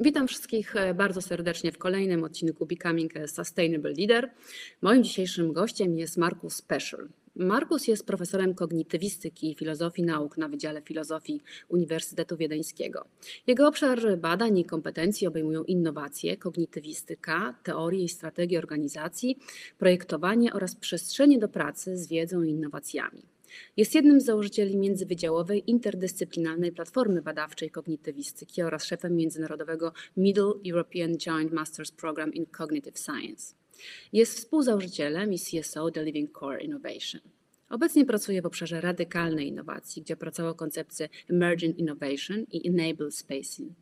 Witam wszystkich e, bardzo serdecznie w kolejnym odcinku Becoming a Sustainable Leader. Moim dzisiejszym gościem jest Markus Special. Markus jest profesorem kognitywistyki i filozofii nauk na Wydziale Filozofii Uniwersytetu Wiedeńskiego. Jego obszar badań i kompetencji obejmują innowacje, kognitywistyka, teorie i strategie organizacji, projektowanie oraz przestrzenie do pracy z wiedzą i innowacjami. Jest jednym z założycieli międzywydziałowej interdyscyplinarnej platformy badawczej kognitywistyki oraz szefem międzynarodowego Middle European Joint Masters Program in Cognitive Science. Jest współzałożycielem i CSO The Living Core Innovation. Obecnie pracuje w obszarze radykalnej innowacji, gdzie opracował koncepcję Emergent Innovation i Enable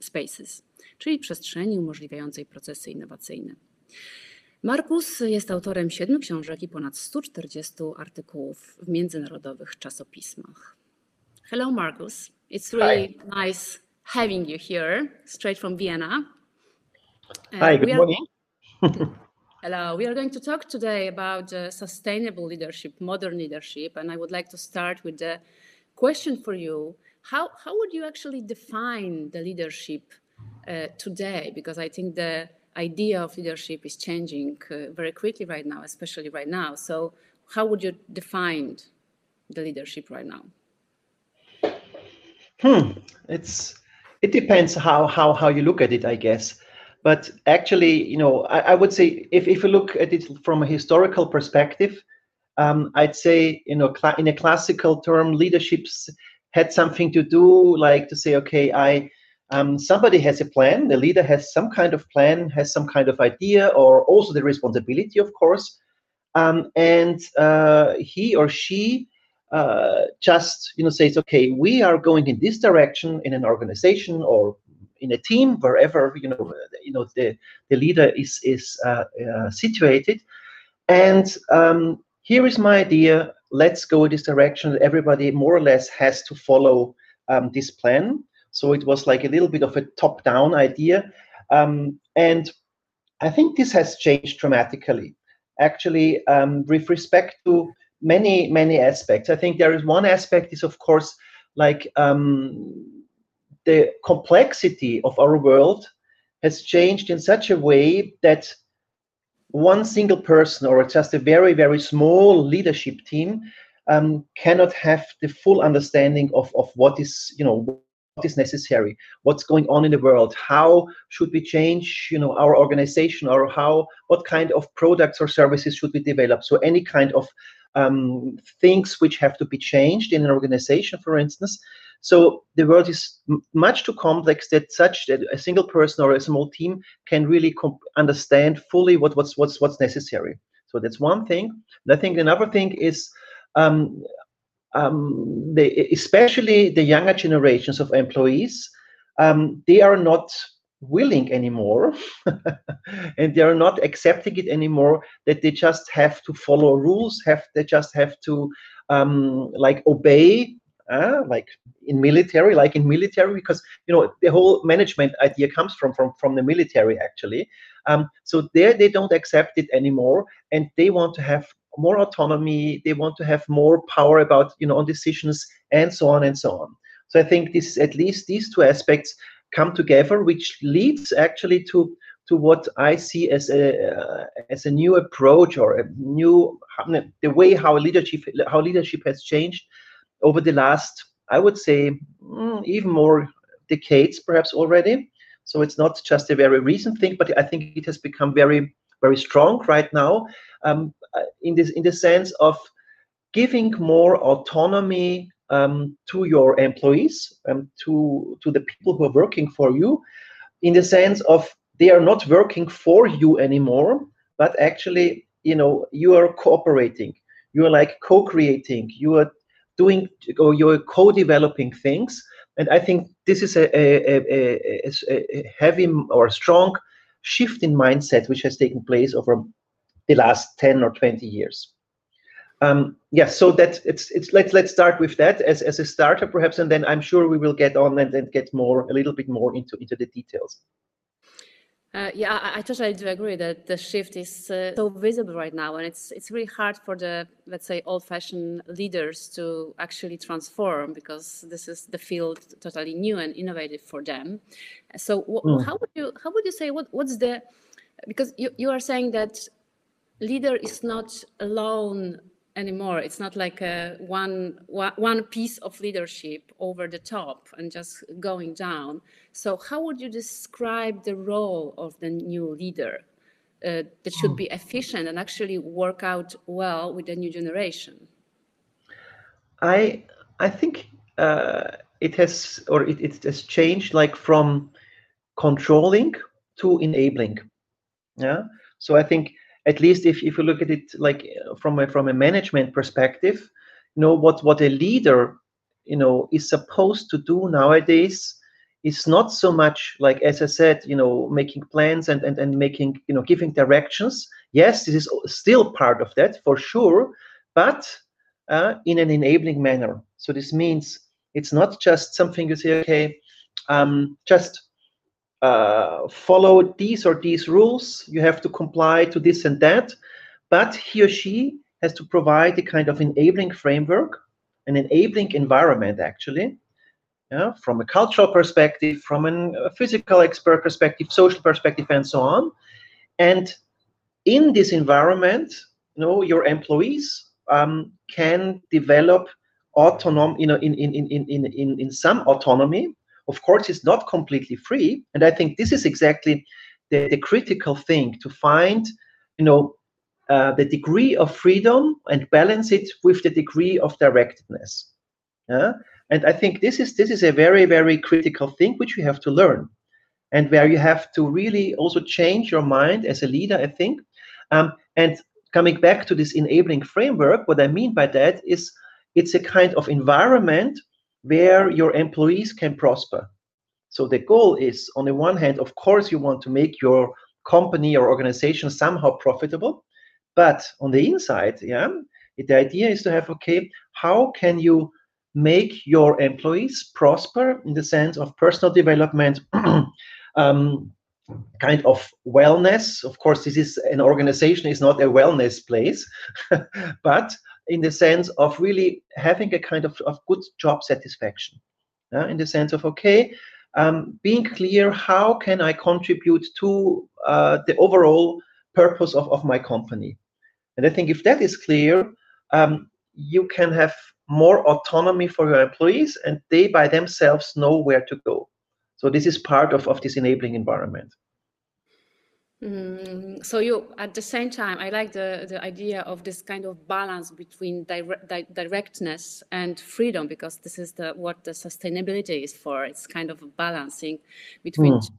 Spaces, czyli przestrzeni umożliwiającej procesy innowacyjne. Markus jest autorem siedmiu książek i ponad 140 artykułów w międzynarodowych czasopismach. Hello Markus, it's really Hi. nice having you here, straight from Vienna. Hi, good morning. Hello, we are going to talk today about uh, sustainable leadership, modern leadership, and I would like to start with the question for you. How, how would you actually define the leadership uh, today? Because I think the idea of leadership is changing uh, very quickly right now, especially right now. So, how would you define the leadership right now? Hmm, it's it depends how how how you look at it, I guess. But actually, you know, I, I would say if if you look at it from a historical perspective, um, I'd say you know in a classical term, leaderships had something to do like to say, okay, I um, somebody has a plan, the leader has some kind of plan, has some kind of idea, or also the responsibility, of course. Um, and uh, he or she uh, just you know says, okay, we are going in this direction in an organization or in a team, wherever you know you know the the leader is is uh, uh situated, and um, here is my idea. Let's go this direction. Everybody more or less has to follow um, this plan so it was like a little bit of a top down idea. Um, and I think this has changed dramatically, actually, um, with respect to many, many aspects. I think there is one aspect is, of course, like um, the complexity of our world has changed in such a way that one single person or just a very, very small leadership team um, cannot have the full understanding of, of what is, you know, is necessary what's going on in the world how should we change you know our organization or how what kind of products or services should we develop? So any kind of um, things which have to be changed in an organization for instance. So the world is much too complex that such that a single person or a small team can really understand fully what, what's what's what's necessary. So that's one thing. And i think another thing is um, um, especially the younger generations of employees, um, they are not willing anymore and they are not accepting it anymore that they just have to follow rules have they just have to um, like obey uh, like in military like in military because you know the whole management idea comes from from from the military actually. Um, so there they don't accept it anymore and they want to have more autonomy they want to have more power about you know on decisions and so on and so on. So i think this at least these two aspects come together which leads actually to to what i see as a uh, as a new approach or a new the way how leadership how leadership has changed over the last i would say mm, even more decades perhaps already. So it's not just a very recent thing but i think it has become very very strong right now um, uh, in this in the sense of giving more autonomy um, to your employees um, to to the people who are working for you in the sense of they are not working for you anymore but actually you know you are cooperating you are like co-creating you are doing or you're co-developing things. And i think this is a, a, a, a, heavy or strong shift in mindset which has taken place over the last 10 or 20 years. Um, yeah, so that it's it's let's let's start with that as, as a starter perhaps, and then I'm sure we will get on and then get more a little bit more into into the details. Uh, yeah, I, I, totally do agree that the shift is uh, so visible right now, and it's it's really hard for the let's say old-fashioned leaders to actually transform because this is the field totally new and innovative for them. So, mm. how would you how would you say what what's the because you, you are saying that leader is not alone anymore. It's not like a one one piece of leadership over the top and just going down. So how would you describe the role of the new leader uh, that should be efficient and actually work out well with the new generation? I I think uh, it has or it, it has changed like from controlling to enabling. Yeah. So I think at least if, if you look at it like from a from a management perspective, you know what what a leader you know is supposed to do nowadays is not so much like as I said, you know, making plans and and, and making, you know, giving directions. Yes, this is still part of that for sure, but uh, in an enabling manner. So this means it's not just something you say, okay, um, just uh, follow these or these rules. You have to comply to this and that. But he or she has to provide a kind of enabling framework, an enabling environment, actually, yeah, from a cultural perspective, from a physical expert perspective, social perspective, and so on. And in this environment, you know, your employees um, can develop autonomy, you know, in, in, in, in, in, in some autonomy of course, it's not completely free. And I think this is exactly the, the critical thing to find, you know, uh, the degree of freedom and balance it with the degree of directedness. Yeah? And I think this is this is a very very critical thing which you have to learn, and where you have to really also change your mind as a leader. I think, um, and coming back to this enabling framework, what I mean by that is it's a kind of environment where your employees can prosper. So the goal is, on the one hand, of course, you want to make your company or organization somehow profitable, but on the inside, yeah, the idea is to have okay, how can you make your employees prosper in the sense of personal development, um, kind of wellness. Of course, this is an organization is not a wellness place, but in the sense of really having a kind of, of good job satisfaction. Uh, in the sense of, okay, um, being clear, how can I contribute to uh, the overall purpose of, of my company? And I think if that is clear, um, you can have more autonomy for your employees and they by themselves know where to go. So this is part of, of this enabling environment. Mm, so you, at the same time, I like the, the idea of this kind of balance between dire, di directness and freedom, because this is the what the sustainability is for. It's kind of balancing between mm.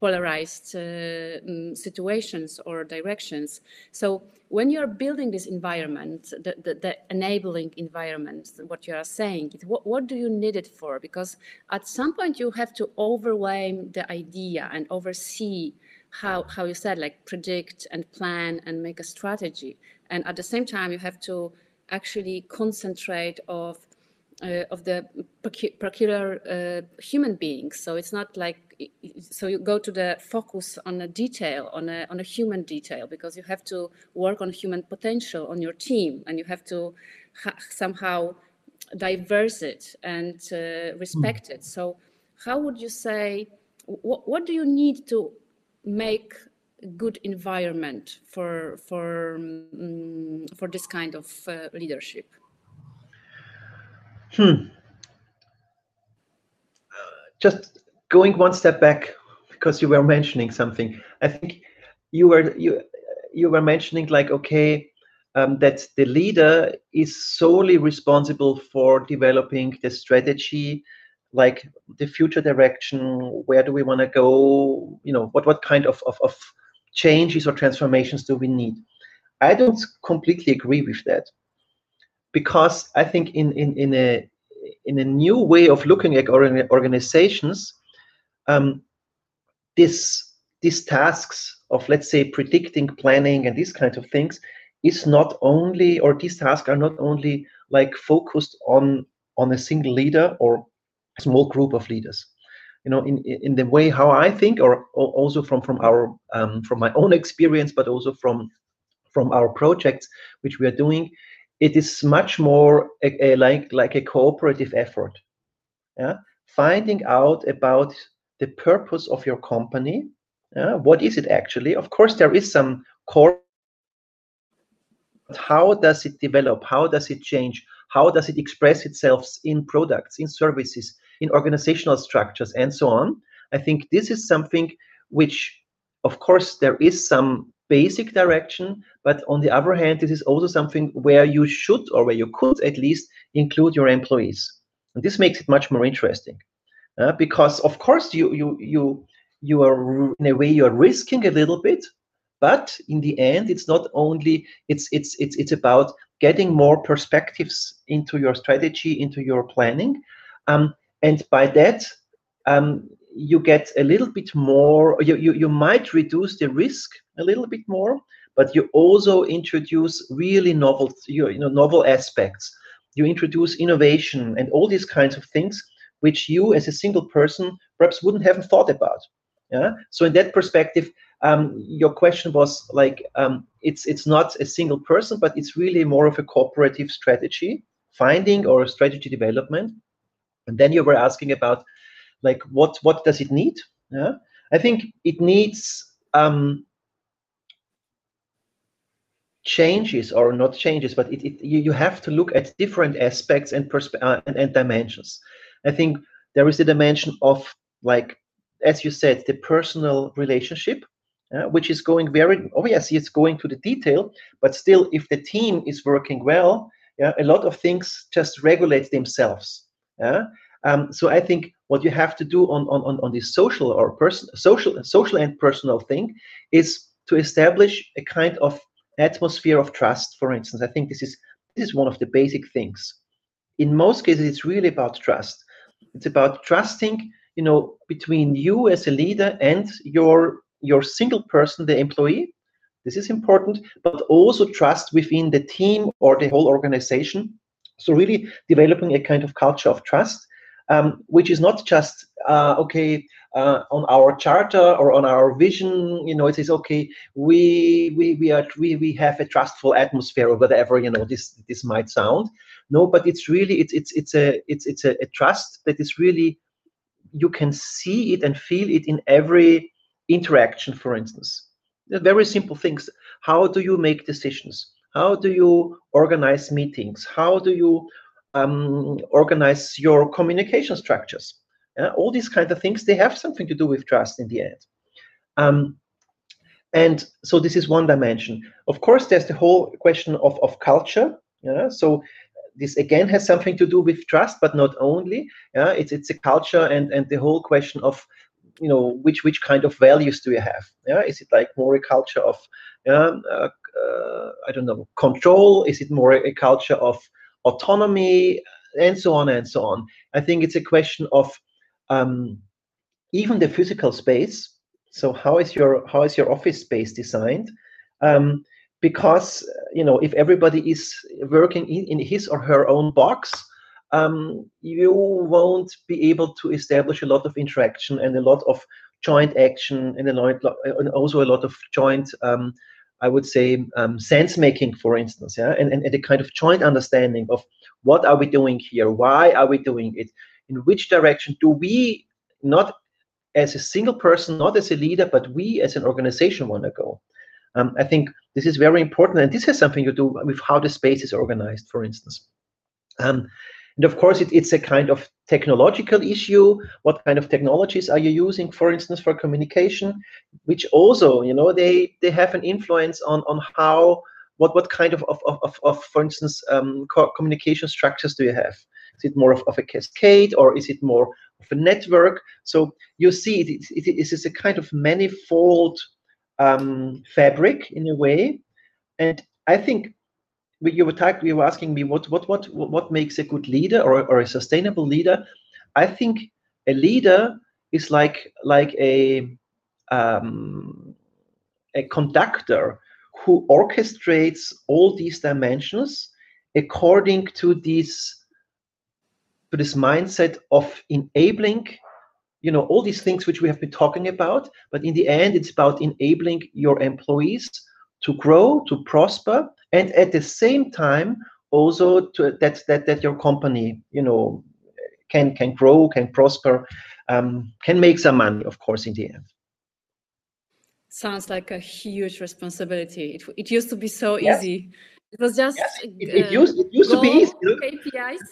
polarized uh, um, situations or directions. So when you're building this environment, the, the, the enabling environment, what you are saying, what, what do you need it for? Because at some point you have to overwhelm the idea and oversee how how you said like predict and plan and make a strategy. And at the same time you have to actually concentrate of uh, of the peculiar uh, human beings. So it's not like so you go to the focus on a detail on a on a human detail because you have to work on human potential on your team and you have to somehow diverse it and uh, respect mm. it. So how would you say what, what do you need to make good environment for for um, for this kind of uh, leadership? Hmm. Just going one step back because you were mentioning something. I think you were you you were mentioning like okay um, that the leader is solely responsible for developing the strategy like the future direction where do we want to go you know what what kind of, of, of changes or transformations do we need? I don't completely agree with that because i think in in, in a in a new way of looking at organizations um, this these tasks of let's say predicting planning and these kinds of things is not only or these tasks are not only like focused on on a single leader or small group of leaders. you know, in in the way how I think, or also from from our um, from my own experience, but also from from our projects which we are doing, it is much more a, a, like like a cooperative effort. Yeah, finding out about the purpose of your company. Yeah? What is it actually? Of course, there is some core. How does it develop? How does it change? How does it express itself in products, in services, in organizational structures, and so on? I think this is something which, of course, there is some basic direction, but on the other hand, this is also something where you should or where you could at least include your employees. And this makes it much more interesting. Uh, because of course you you you you are in a way you're risking a little bit, but in the end it's not only it's it's it's it's about getting more perspectives into your strategy, into your planning. Um, and by that, um, you get a little bit more, you, you, you might reduce the risk a little bit more, but you also introduce really novel, you know, novel aspects. You introduce innovation and all these kinds of things, which you as a single person perhaps wouldn't have thought about. Yeah. So in that perspective, um, your question was like um, it's it's not a single person, but it's really more of a cooperative strategy finding or strategy development. And then you were asking about like what what does it need? Yeah, I think it needs um, changes or not changes, but it, it you, you have to look at different aspects and, persp- uh, and and dimensions. I think there is a dimension of like as you said the personal relationship uh, which is going very yes it's going to the detail but still if the team is working well yeah a lot of things just regulate themselves yeah? Um, so i think what you have to do on on on this social or person social social and personal thing is to establish a kind of atmosphere of trust for instance. I think this is this is one of the basic things. In most cases it's really about trust. It's about trusting you know between you as a leader and your your single person the employee. This is important but also trust within the team or the whole organization so really developing a kind of culture of trust um, which is not just uh, okay uh, on our charter or on our vision. You know, it says okay, we we we are we we have a trustful atmosphere or whatever. You know, this this might sound. No, but it's really it's it's it's a it's it's a, a trust that is really you can see it and feel it in every interaction. For instance, very simple things. How do you make decisions? How do you organize meetings? How do you um, organize your communication structures. Uh, all these kind of things, they have something to do with trust in the end. Um, and so this is one dimension. Of course, there's the whole question of, of culture. Yeah? So this again has something to do with trust, but not only. Yeah? It's, it's a culture and, and the whole question of you know which which kind of values do you have yeah is it like more a culture of yeah, uh, i don't know control is it more a culture of autonomy, and so on and so on. I think it's a question of um, even the physical space. So how is your how is your office space designed? Um, because you know if everybody is working in, in his or her own box, um, you won't be able to establish a lot of interaction and a lot of joint action and lot, and also a lot of joint um, I would say, um, sense making, for instance, yeah, and, and, and a kind of joint understanding of what are we doing here, why are we doing it, in which direction do we not as a single person, not as a leader, but we as an organization want to go. Um, I think this is very important, and this has something to do with how the space is organized, for instance. Um, and of course, it, it's a kind of technological issue. What kind of technologies are you using, for instance, for communication? Which also, you know, they they have an influence on on how what what kind of of of, of for instance, um, co communication structures do you have? Is it more of, of a cascade or is it more of a network? So you see, it, it, it is a kind of manifold um, fabric in a way, and I think you were talking, you were asking me what what what what makes a good leader or, or a sustainable leader. I think a leader is like like a um, a conductor who orchestrates all these dimensions according to this to this mindset of enabling you know all these things which we have been talking about but in the end it's about enabling your employees to grow to prosper and at the same time also to that that that your company you know can can grow can prosper um, can make some money of course in the end. Sounds like a huge responsibility. It, it used to be so Yes. easy. It was just yes it, it, uh, used it used to be easy you know? KPIs.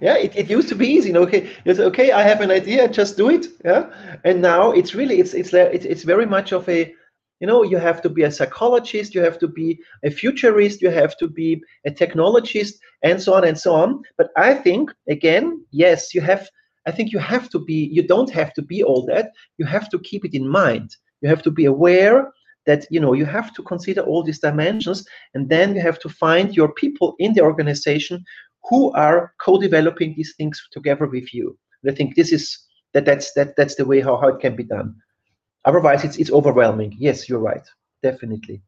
Yeah it, it used to be easy you know okay it's okay i have an idea just do it yeah? And now it's really it's it's it's, it's very much of a you know you have to be a psychologist you have to be a futurist you have to be a technologist and so on and so on but i think again yes you have i think you have to be you don't have to be all that you have to keep it in mind you have to be aware that you know you have to consider all these dimensions and then you have to find your people in the organization who are co-developing these things together with you. And I think this is that that's that that's the way how, how it can be done. Otherwise, it's it's overwhelming. Yes, you're right. Definitely.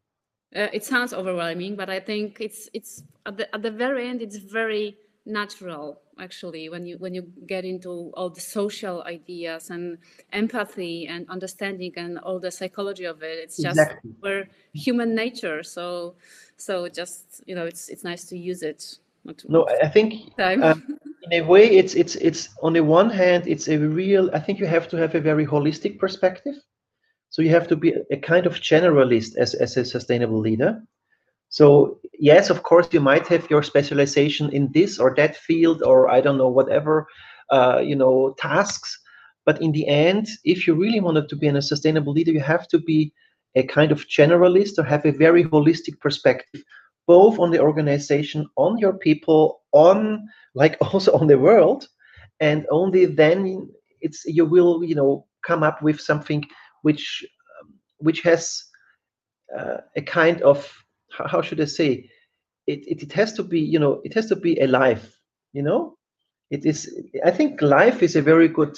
uh, it sounds overwhelming but i think it's it's at the, at the very end it's very natural actually when you when you get into all the social ideas and empathy and understanding and all the psychology of it it's just Exactly. we're human nature so so just you know it's it's nice to use it not No, I think um, in a way it's it's it's on the one hand it's a real. I think you have to have a very holistic perspective. So you have to be a kind of generalist as as a sustainable leader. So yes, of course, you might have your specialization in this or that field, or I don't know, whatever, uh, you know, tasks. But in the end, if you really wanted to be a sustainable leader, you have to be a kind of generalist or have a very holistic perspective, both on the organization, on your people, on like also on the world, and only then it's you will you know come up with something which um, which has uh, a kind of how, should I say? It, it it has to be you know it has to be alive you know? It is I think life is a very good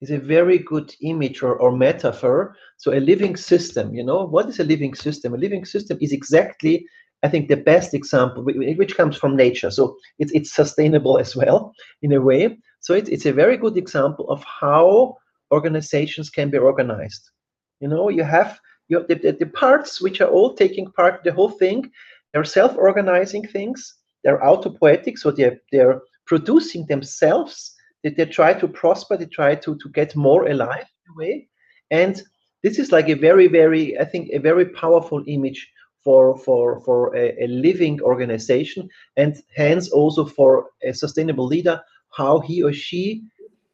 is a very good image or, or metaphor. So a living system you know? What is a living system? A living system is exactly I think the best example which comes from nature. So it's it's sustainable as well in a way. So it's it's a very good example of how organizations can be organized you know you have you have the, the, the parts which are all taking part the whole thing they're self-organizing things they're autopoietic so they're they're producing themselves they, they try to prosper they try to to get more alive in a way. And this is like a very very i think a very powerful image for for for a, a living organization and hence also for a sustainable leader how he or she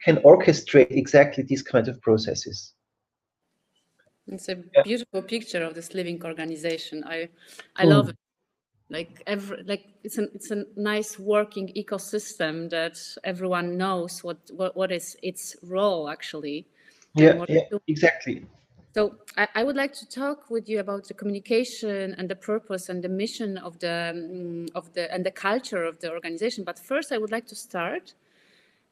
can orchestrate exactly these kinds of processes it's a Yeah. beautiful picture of this living organization. I i Mm. love it. Like every like it's a it's a nice working ecosystem that everyone knows what what, what is its role actually yeah yeah exactly. So I, I would like to talk with you about the communication and the purpose and the mission of the mm, of the and the culture of the organization. But first i would like to start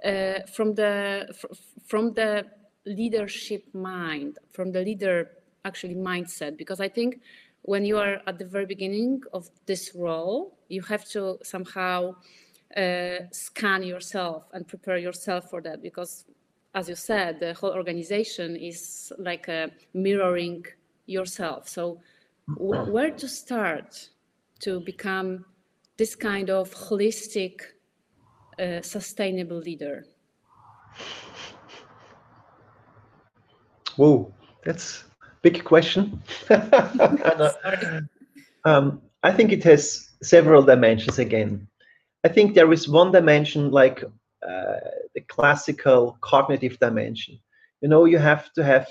uh, from the fr- from the leadership mind from the leader actually mindset. Because i think when you are at the very beginning of this role you have to somehow uh, scan yourself and prepare yourself for that. Because as you said the whole organization is like uh, mirroring yourself. So w- where to start to become this kind of holistic uh, sustainable leader Whoa, that's big question. Um, I think it has several dimensions again. I think there is one dimension like uh, the classical cognitive dimension. You know, you have to have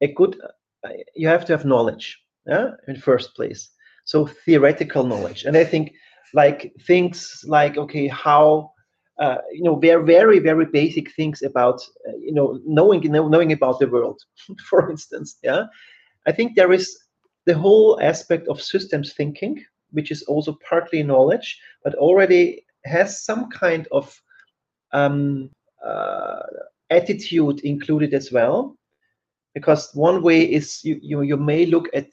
a good, uh, you have to have knowledge, yeah, in first place. So theoretical knowledge, and I think like things like okay, how uh, you know, very very very basic things about uh, you know knowing you know, knowing about the world, for instance, yeah. I think there is the whole aspect of systems thinking, which is also partly knowledge, but already has some kind of um, uh, attitude included as well. Because one way is you, you you may look at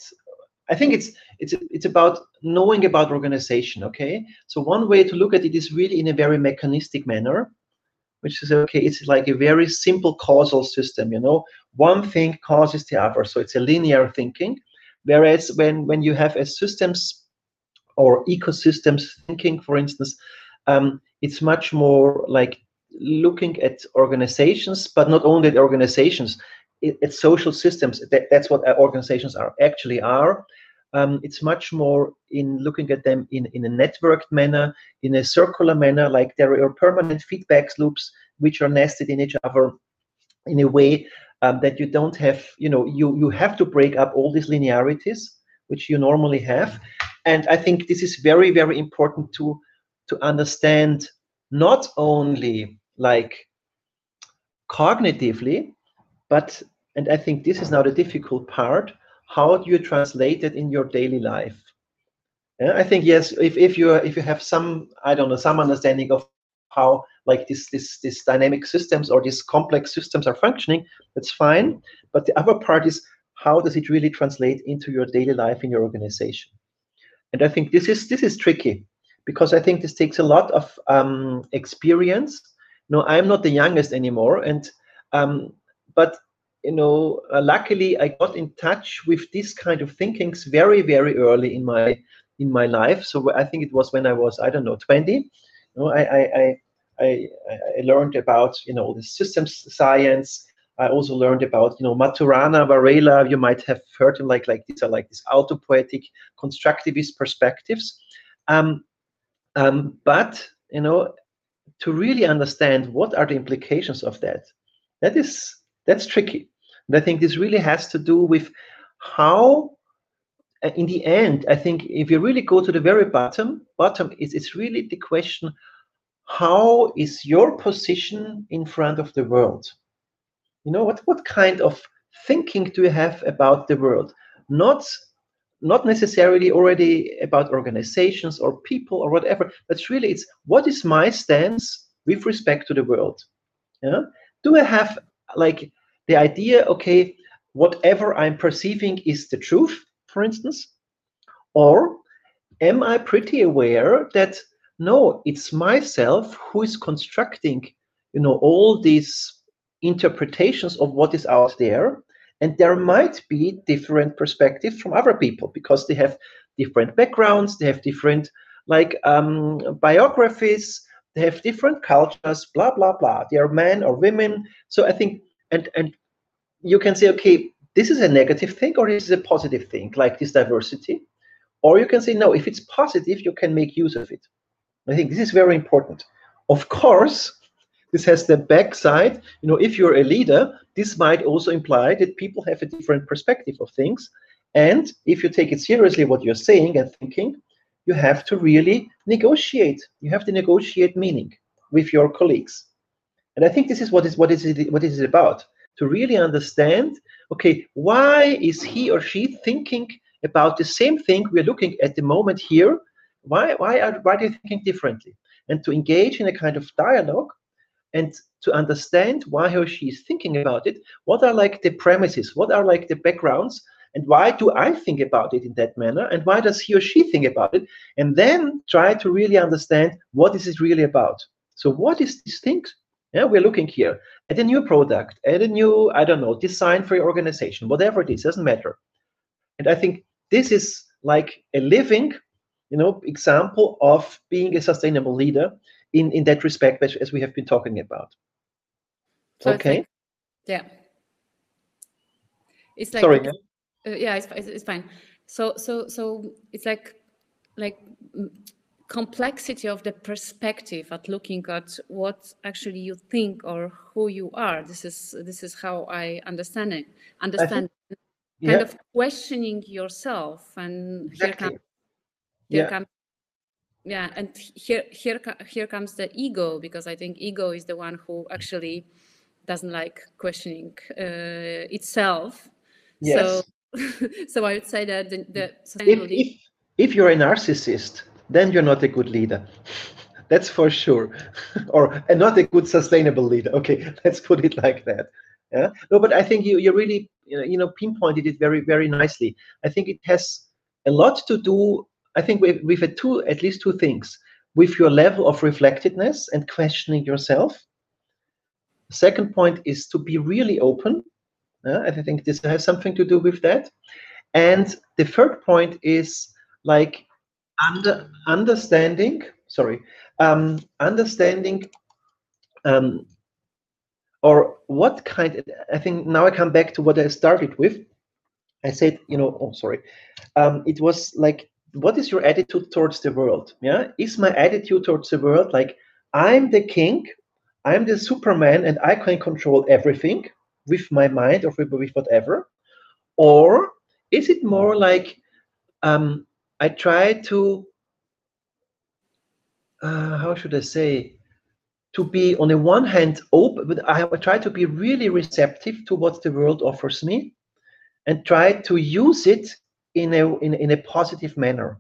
I think it's it's it's about knowing about organization. Okay, so one way to look at it is really in a very mechanistic manner. which is okay, it's like a very simple causal system, you know, one thing causes the other. So it's a linear thinking. Whereas when, when you have a systems or ecosystems thinking, for instance, um, it's much more like looking at organizations, but not only at organizations, it, it's social systems. That, that's what organizations are actually are. Um, it's much more in looking at them in, in a networked manner, in a circular manner, like there are permanent feedback loops which are nested in each other in a way um, that you don't have, you know, you, you have to break up all these linearities, which you normally have. And I think this is very, very important to, to understand not only like cognitively, but, and I think this is now the difficult part, how do you translate it in your daily life? I think yes, if, if you if you have some I don't know some understanding of how like this this this dynamic systems or these complex systems are functioning, that's fine. But the other part is how does it really translate into your daily life in your organization? And I think this is this is tricky because I think this takes a lot of um, experience. No, I'm not the youngest anymore, and um, but you know, uh, luckily I got in touch with this kind of thinkings very, very early in my in my life. So I think it was when I was I don't know 20. You know, I I I, I learned about you know the systems science. I also learned about you know Maturana, Varela. You might have heard him like like these are like these autopoietic constructivist perspectives. Um, um, but you know, to really understand what are the implications of that, that is that's tricky. And I think this really has to do with how, uh, in the end, I think if you really go to the very bottom, bottom is it's really the question, how is your position in front of the world? You know, what, what kind of thinking do you have about the world? Not not necessarily already about organizations or people or whatever, but really it's what is my stance with respect to the world? Yeah? Do I have like the idea, okay, whatever I'm perceiving is the truth, for instance? Or am I pretty aware that no, it's myself who is constructing, you know, all these interpretations of what is out there, and there might be different perspectives from other people because they have different backgrounds, they have different like um, biographies, they have different cultures, blah blah blah. They are men or women. So I think and and you can say okay this is a negative thing or this is a positive thing like this diversity. Or you can say no if it's positive you can make use of it. I think this is very important. Of course this has the backside. You know if you're a leader this might also imply that people have a different perspective of things. And if you take it seriously what you're saying and thinking you have to really negotiate. You have to negotiate meaning with your colleagues and I think this is what is what is it what is it about to really understand. Okay, why is he or she thinking about the same thing we're looking at the moment here? Why why are why are they thinking differently? And to engage in a kind of dialogue and to understand why he or she is thinking about it. What are like the premises? What are like the backgrounds? And why do I think about it in that manner? And why does he or she think about it? And then try to really understand what is it really about. So what is this thing yeah, we're looking here at a new product, at a new, I don't know, design for your organization, whatever it is, doesn't matter. And I think this is like a living, you know, example of being a sustainable leader in, in that respect, as, as we have been talking about. So okay. Like, yeah. It's like Sorry. Uh, yeah, it's, it's, it's fine. So so so it's like like complexity of the perspective at looking at what actually you think or who you are this is this is how i understand it understand think, kind yeah. of questioning yourself and exactly. here comes here yeah. comes yeah and here here here comes the ego because i think ego is the one who actually doesn't like questioning uh, itself yes. so so i would say that the, the if, if, if you're a narcissist then you're not a good leader. That's for sure. or and not a good sustainable leader. Okay, let's put it like that. Yeah. No, but I think you you really you know, pinpointed it very very nicely. I think it has a lot to do. I think with with a two at least two things with your level of reflectedness and questioning yourself. second point is to be really open. Uh, I think this has something to do with that. And the third point is like under understanding. Sorry, um, understanding um, or what kind i think now i come back to what i started with. I said you know oh sorry. Um, it was like what is your attitude towards the world? Yeah? Is my attitude towards the world like i'm the king i'm the superman and i can control everything with my mind or with, whatever? Or is it more like um, i try to uh, how should i say to be on the one hand open but i try to be really receptive to what the world offers me and try to use it in a in, in a positive manner.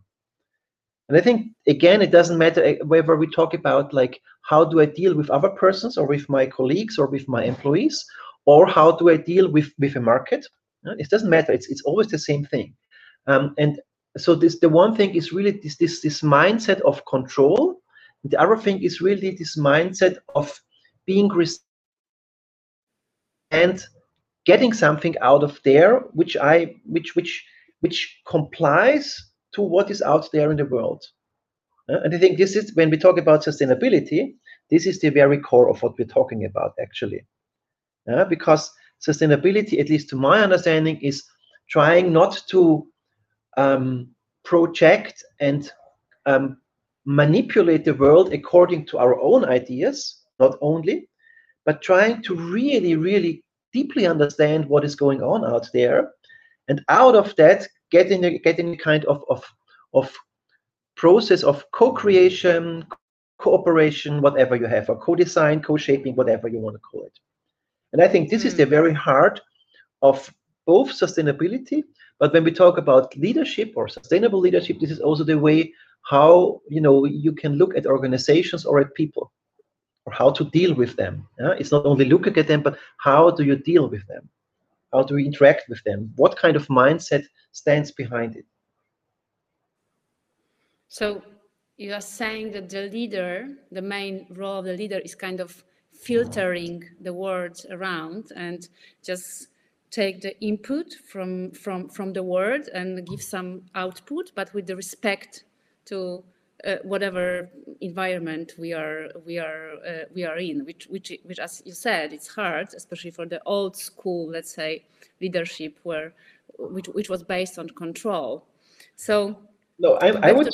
And i think again it doesn't matter eh, whether we talk about like how do i deal with other persons or with my colleagues or with my employees or how do i deal with with a market it doesn't matter. It's it's always the same thing. Um, and so this the one thing is really this this this mindset of control the other thing is really this mindset of being and getting something out of there which I which which which complies to what is out there in the world. Uh, and I think this is when we talk about sustainability, this is the very core of what we're talking about actually. Uh, because sustainability, at least to my understanding, is trying not to um, project and um, manipulate the world according to our own ideas, not only, but trying to really, really deeply understand what is going on out there. And out of that, getting a, getting a kind of, of, of process of co-creation, cooperation, whatever you have, or co-design, co-shaping, whatever you want to call it. And I think this mm. is the very heart of both sustainability, but when we talk about leadership or sustainable leadership, this is also the way how you know you can look at organizations or at people or how to deal with them. Yeah? it's not only looking at them but how do you deal with them? How do you interact with them? What kind of mindset stands behind it? So you are saying that the leader the main role of the leader is kind of filtering the words around and just take the input from from from the word and give some output but with the respect to uh, whatever environment we are we are uh, we are in which which which as you said it's hard especially for the old school let's say leadership where which which was based on control. So no i, I would to...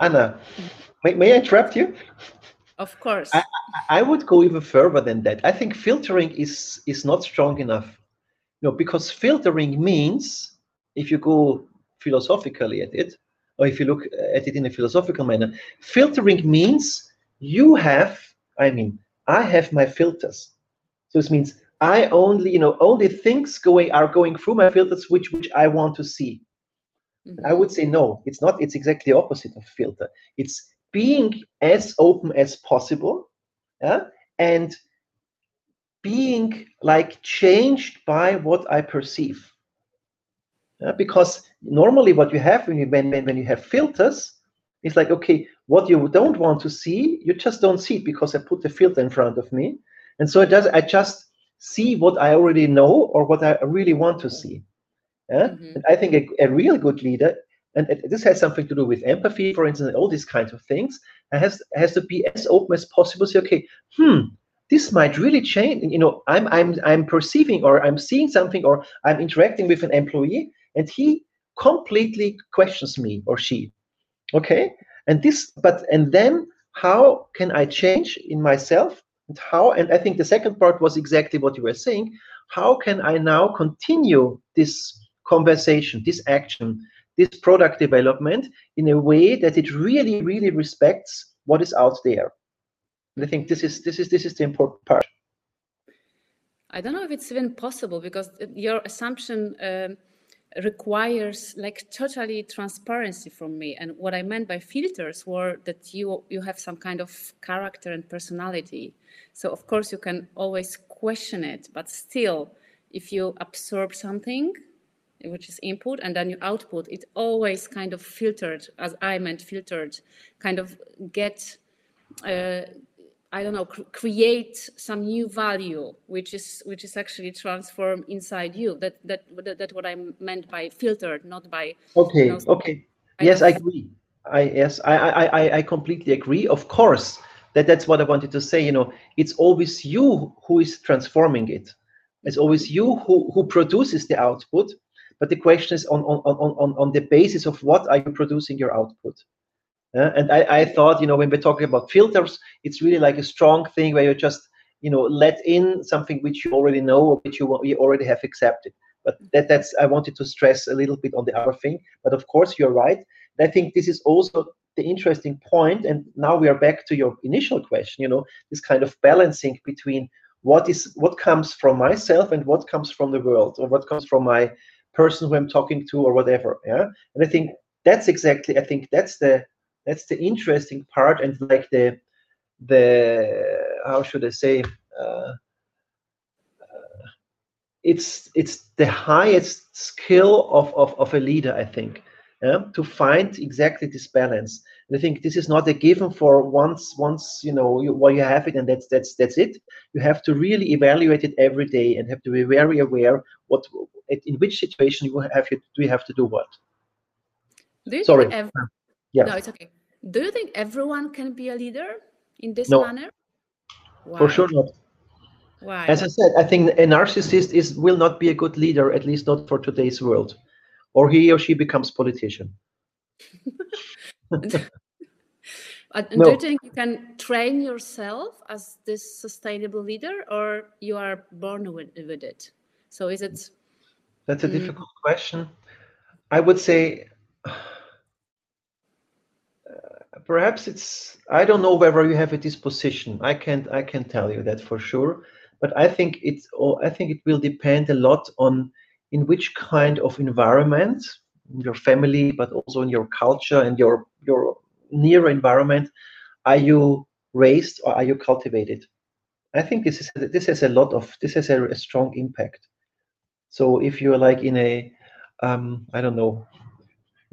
anna may, may i interrupt you? Of course. I, I would go even further than that. I think filtering is is not strong enough no because filtering means if you go philosophically at it or if you look at it in a philosophical manner, filtering means you have, I mean, I have my filters. So this means I only, you know, only things going are going through my filters which which I want to see. Mm-hmm. I would say no, it's not. It's exactly the opposite of filter. It's being as open as possible, yeah, and being like changed by what I perceive. Because normally what you have when you when, when you have filters is like okay what you don't want to see you just don't see it because i put the filter in front of me and so it does i just see what i already know or what i really want to see yeah? Mm-hmm. and i think a, a real good leader and this has something to do with empathy for instance all these kinds of things has has to be as open as possible say okay hmm this might really change you know i'm i'm i'm perceiving or i'm seeing something or i'm interacting with an employee and he completely questions me or she okay? And this but and then how can i change in myself? And how and i think the second part was exactly what you were saying. How can i now continue this conversation this action this product development in a way that it really really respects what is out there i think this is this is this is the important part. I don't know if it's even possible because your assumption um, requires like totally transparency from me. And what i meant by filters were that you you have some kind of character and personality. So of course you can always question it but still if you absorb something which is input and then you output it always kind of filtered as i meant filtered kind of get uh, I don't know, cr- create some new value, which is which is actually transformed inside you. That that that, that what I meant by filtered, not by. Okay. you know, Okay. kind Yes, I agree. I yes, I, I I I completely agree. Of course, that that's what I wanted to say. You know, it's always you who is transforming it. It's always you who who produces the output. But the question is on on on on on the basis of what are you producing your output? Uh, and I, I thought, you know, when we're talking about filters, it's really like a strong thing where you just, you know, let in something which you already know or which you, you already have accepted. But that, that's I wanted to stress a little bit on the other thing. But of course, you're right. I think this is also the interesting point. And now we are back to your initial question. You know, this kind of balancing between what is what comes from myself and what comes from the world, or what comes from my person who I'm talking to, or whatever. Yeah. And I think that's exactly. I think that's the that's the interesting part and like the the how should I say. Uh, it's it's the highest skill of, of, of a leader i think yeah, to find exactly this balance. And i think this is not a given for once once you know you, well you have it and that's that's that's it. You have to really evaluate it every day and have to be very aware what in which situation you have to, do you have to do what. Do you sorry yeah No, it's okay. Do you think everyone can be a leader in this No. manner? for sure not Why? as i said i think a narcissist is will not be a good leader at least not for today's world or he or she becomes politician And and do No. you think you can train yourself as this sustainable leader, or you are born with, with it? So is it? That's a Mm. difficult question. I would say perhaps it's I don't know whether you have a disposition. I can't I can tell you that for sure. But I think it's I think it will depend a lot on in which kind of environment, your family, but also in your culture and your your near environment, are you raised or are you cultivated? I think this is this has a lot of this has a, a strong impact. So if you're like in a, um, I don't know,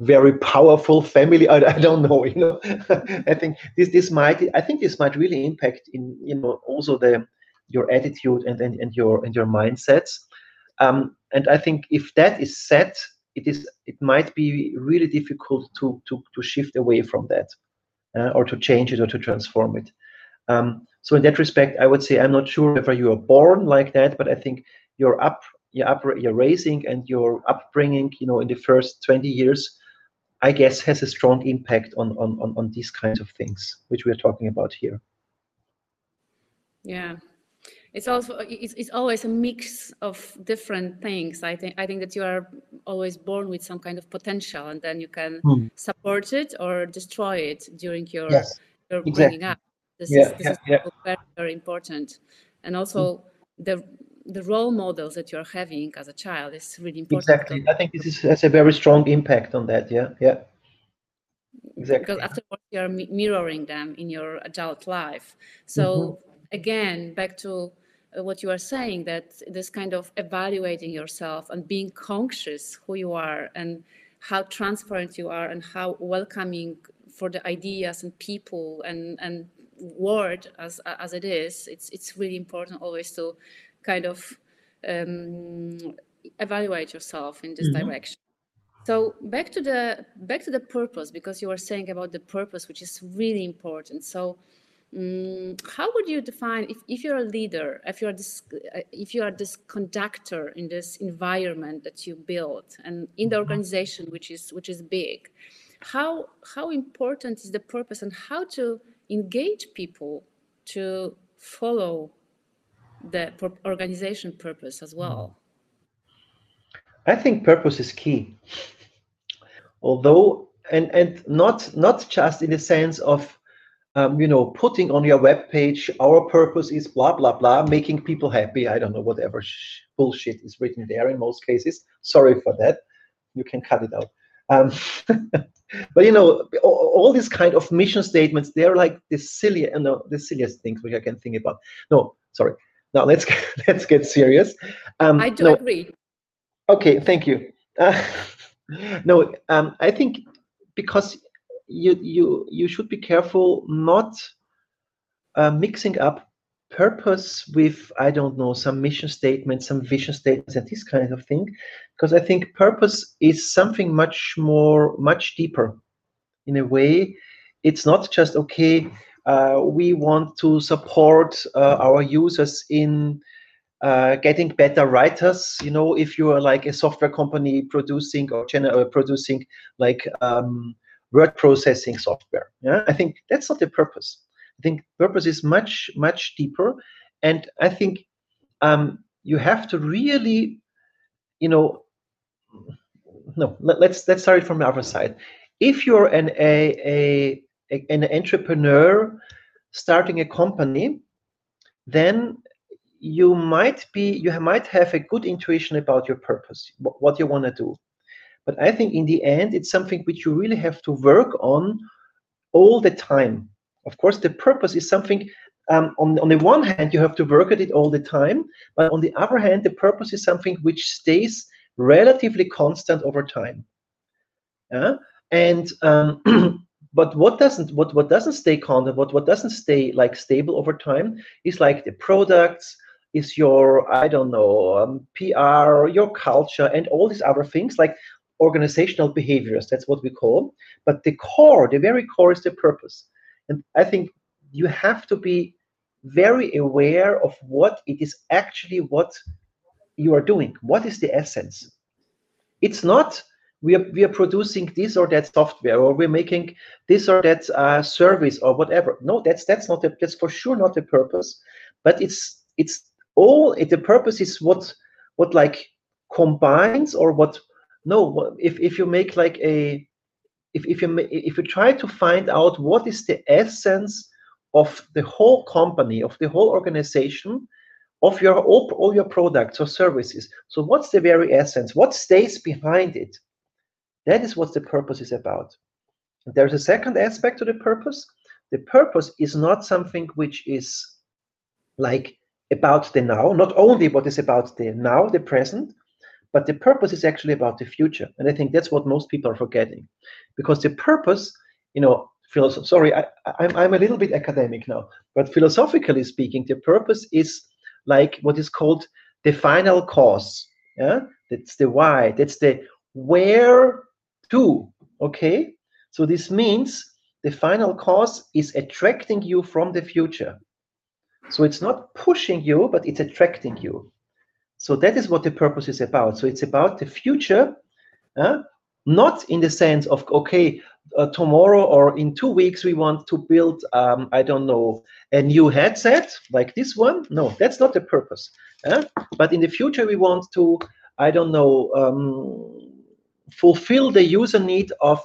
very powerful family, I, I don't know, you know, I think this this might I think this might really impact in you know also the your attitude and and, and your and your mindsets. Um, and I think if that is set, it is it might be really difficult to to to shift away from that, uh, or to change it or to transform it. Um, so in that respect, I would say I'm not sure whether you are born like that, but I think your up your up your raising and your upbringing, you know, in the first 20 years, I guess has a strong impact on on on, on these kinds of things which we're talking about here. Yeah, it's also it's, it's always a mix of different things. I think I think that you are always born with some kind of potential, and then you can Hmm. support it or destroy it during your Yes, your exactly. bringing up. This Yeah, is this yeah, is yeah. very very important, and also the the role models that you're having as a child is really important. Exactly. I think this is, has a very strong impact on that. Yeah, yeah. Exactly. because afterwards you're mi- mirroring them in your adult life so Mm-hmm. again back to uh, what you are saying that this kind of evaluating yourself and being conscious who you are and how transparent you are and how welcoming for the ideas and people and and word as as it is it's it's really important always to kind of um, evaluate yourself in this Mhm. direction so back to the back to the purpose because you were saying about the purpose, which is really important. So mm, how would you define if, if you're a leader, if you're this if you are this conductor in this environment that you build and in the organization which is which is big, how how important is the purpose and how to engage people to follow the organization purpose as well? I think purpose is key. Although, and and not not just in the sense of, um, you know, putting on your web page, our purpose is blah blah blah, making people happy. I don't know whatever sh- bullshit is written there in most cases. Sorry for that. You can cut it out. Um, but you know, all, all these kind of mission statements, they're like the silly, uh, no, the silliest things which I can think about. No, sorry. Now let's get, let's get serious. Um, I do no, agree. Okay, thank you. Uh, no, um, I think because you you you should be careful not uh, mixing up purpose with I don't know some mission statements, some vision statements, and this kind of thing, because I think purpose is something much more, much deeper. In a way, it's not just okay. Uh, we want to support uh, our users in uh, getting better writers. You know, if you are like a software company producing or gener- producing like um, word processing software, yeah, I think that's not the purpose. I think purpose is much much deeper, and I think um, you have to really, you know, no. Let, let's let's start it from the other side. If you're an a, a, a an entrepreneur starting a company, then you might be you might have a good intuition about your purpose, what you want to do. But I think in the end, it's something which you really have to work on all the time of course, the purpose is something. Um, on on the one hand, you have to work at it all the time, but on the other hand, the purpose is something which stays relatively constant over time. Yeah? And um, but what doesn't what what doesn't stay constant, what what doesn't stay like stable over time is like the products, is your I don't know um, PR, your culture, and all these other things like organizational behaviors. That's what we call. But the core, the very core, is the purpose. And I think you have to be very aware of what it is actually what you are doing. What is the essence? It's not we are, we are producing this or that software or we're making this or that uh, service or whatever. No, that's that's not the, that's for sure not the purpose. But it's it's all the purpose is what what like combines or what no if if you make like a if, if you if you try to find out what is the essence of the whole company of the whole organization of your all, all your products or services so what's the very essence what stays behind it that is what the purpose is about. There's a second aspect to the purpose. The purpose is not something which is like about the now not only what is about the now the present but the purpose is actually about the future. And i think that's what most people are forgetting. Because the purpose you know philosoph- sorry I, I'm, I'm a little bit academic now but philosophically speaking the purpose is like what is called the final cause. Yeah? That's the why. That's the where to okay so this means the final cause is attracting you from the future so it's not pushing you but it's attracting you so that is what the purpose is about. So it's about the future, uh, not in the sense of okay, uh, tomorrow or in two weeks we want to build, um, I don't know, a new headset like this one. No, that's not the purpose. But in the future we want to, I don't know, um, fulfill the user need of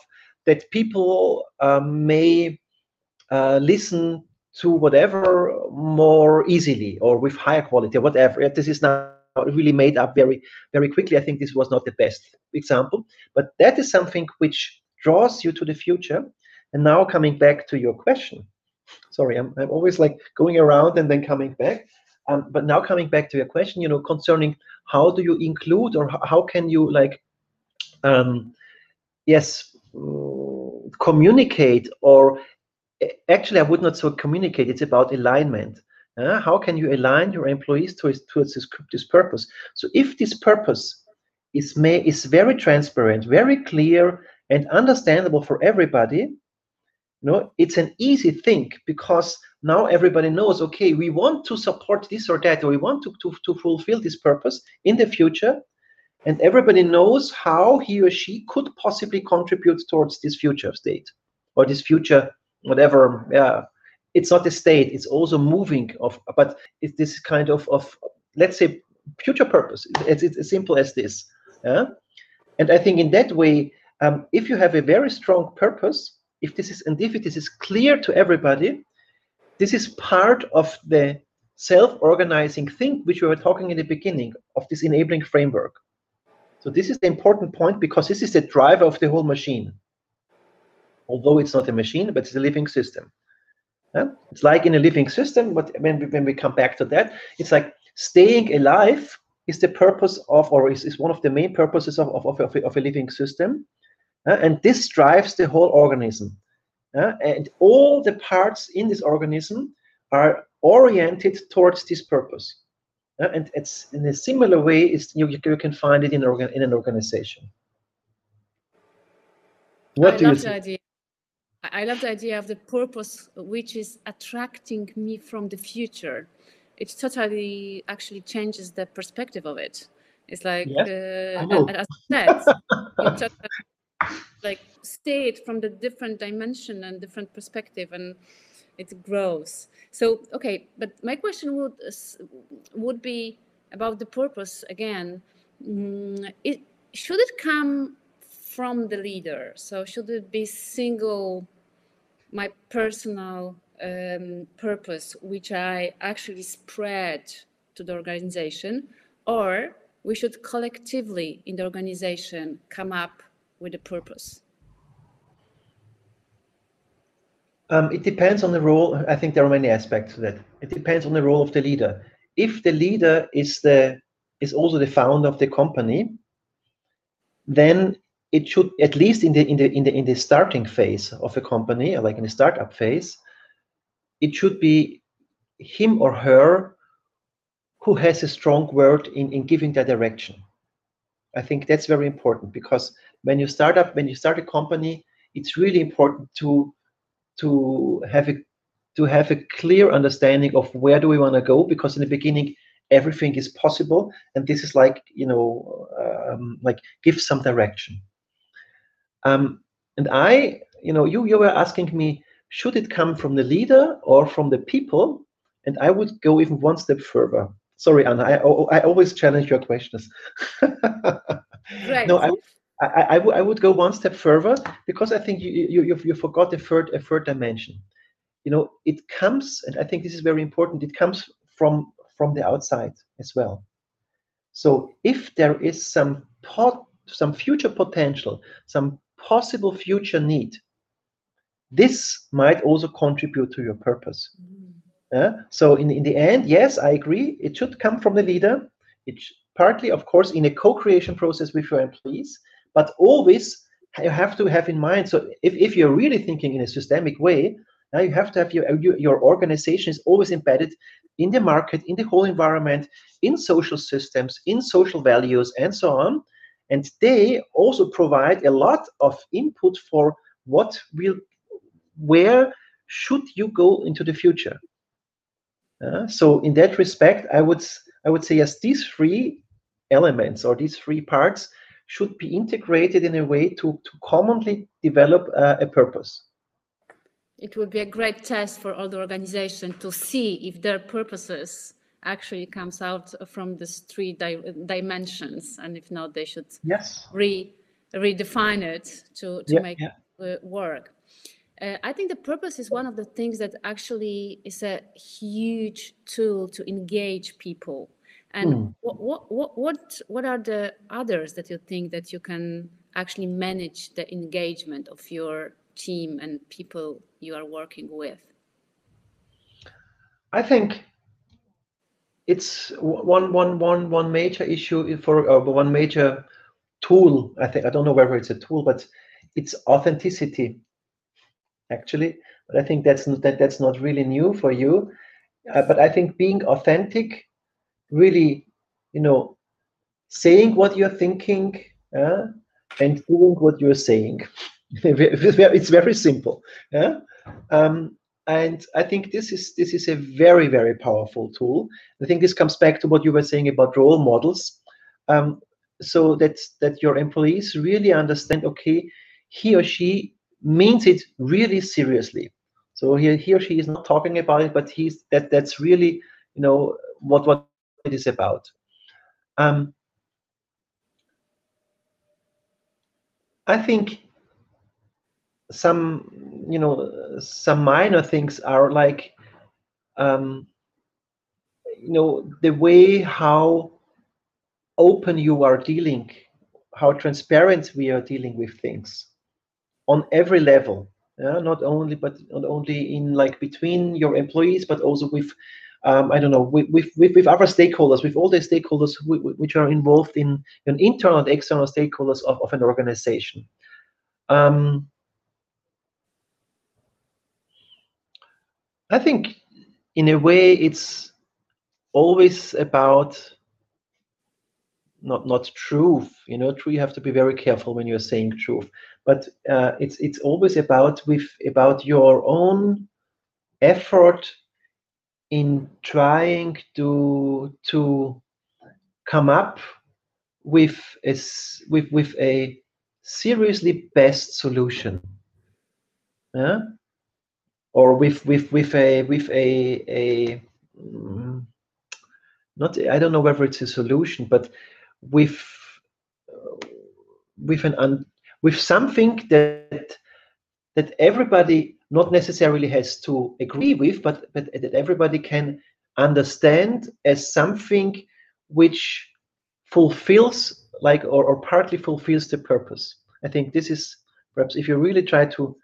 that people um, may uh, listen to whatever more easily or with higher quality or whatever. This is now really made up very very quickly. I think this was not the best example. But that is something which draws you to the future. And now coming back to your question. Sorry i'm, I'm always like going around and then coming back. Um, but now coming back to your question you know concerning how do you include or how can you like um, yes mm, communicate or actually i would not so communicate it's about alignment uh, how can you align your employees towards, towards this, this purpose? So if this purpose is, may, is very transparent, very clear, and understandable for everybody, you know, it's an easy thing because now everybody knows, okay, we want to support this or that, or we want to, to, to fulfill this purpose in the future. And everybody knows how he or she could possibly contribute towards this future state or this future, whatever, yeah, it's not a state it's also moving of but it's this kind of of let's say future purpose. It's, it's as simple as this yeah? and i think in that way um, if you have a very strong purpose if this is and if it is clear to everybody this is part of the self-organizing thing which we were talking in the beginning of this enabling framework so this is the important point because this is the driver of the whole machine although it's not a machine but it's a living system yeah? It's like in a living system, but when we, when we come back to that, it's like staying alive is the purpose of, or is, is one of the main purposes of, of, of, a, of a living system. And this drives the whole organism. And all the parts in this organism are oriented towards this purpose. Uh, and it's in a similar way is you, you can find it in, organ, in an organization. What I do you love the think? idea. I love the idea of the purpose, which is attracting me from the future. It totally actually changes the perspective of it. It's like, Yes, uh, as I said, like see it from the different dimension and different perspective, and it grows. So, okay, but my question would would be about the purpose again. Mm, it should it come from the leader? So should it be single, my personal um, purpose, which I actually spread to the organization, or we should collectively in the organization come up with a purpose? Um, it depends on the role. I think there are many aspects to that. It depends on the role of the leader. If the leader is the is also the founder of the company, then it should at least in the in the in the in the starting phase of a company, like in the startup phase, it should be him or her who has a strong word in, in giving that direction. I think that's very important because when you start up, when you start a company, it's really important to to have a to have a clear understanding of where do we want to go because in the beginning everything is possible and this is like you know um, like give some direction. Um, and i you know you you were asking me should it come from the leader or from the people? And i would go even one step further. Sorry anna i, I always challenge your questions. Right. no I, I, I, would, I would go one step further because I think you, you, you, you forgot a third, a third dimension. You know, it comes, and I think this is very important, it comes from, from the outside as well. So if there is some pot, some future potential, some possible future need, this might also contribute to your purpose. Mm. Yeah? So in, in the end, yes, I agree. It should come from the leader. It partly, of course, in a co-creation process with your employees, but always you have to have in mind. So if, if you're really thinking in a systemic way, now you have to have your, your your organization is always embedded in the market, in the whole environment, in social systems, in social values, and so on. And they also provide a lot of input for what will, where should you go into the future. Uh, so in that respect, I would I would say yes, these three elements or these three parts should be integrated in a way to, to commonly develop uh, a purpose. It would be a great test for all the organization to see if their purposes actually comes out from these three di- dimensions, and if not, they should Yes. re redefine it to to Yeah, make yeah. it work. Uh, I think the purpose is one of the things that actually is a huge tool to engage people. And Hmm. what, what, what, what, what are the others that you think that you can actually manage the engagement of your team and people you are working with? I think it's one one one one major issue for uh, one major tool. I think I don't know whether it's a tool, but it's authenticity. Actually, but I think that's not, that that's not really new for you. Uh, but I think being authentic, really, you know, saying what you're thinking uh, and doing what you're saying. it's very simple. Yeah. Um, and I think this is this is a very very powerful tool. I think this comes back to what you were saying about role models, um, so that that your employees really understand. Okay, he or she means it really seriously. So he, he or she is not talking about it, but he's that that's really you know what what it is about. Um, I think some you know some minor things are like um, you know the way how open you are dealing how transparent we are dealing with things on every level yeah? not only but not only in like between your employees but also with um, I don't know with, with, with, other stakeholders with all the stakeholders who, which are involved in, in internal and external stakeholders of, of an organization um, I think in a way, it's always about not not truth. You know, true. You have to be very careful when you're saying truth. But uh, it's it's always about with about your own effort in trying to to come up with a with with a seriously best solution yeah? or with with with a with a a mm, not i don't know whether it's a solution but with with an un, with something that that everybody not necessarily has to agree with but but that everybody can understand as something which fulfills like or, or partly fulfills the purpose. I think this is perhaps if you really try to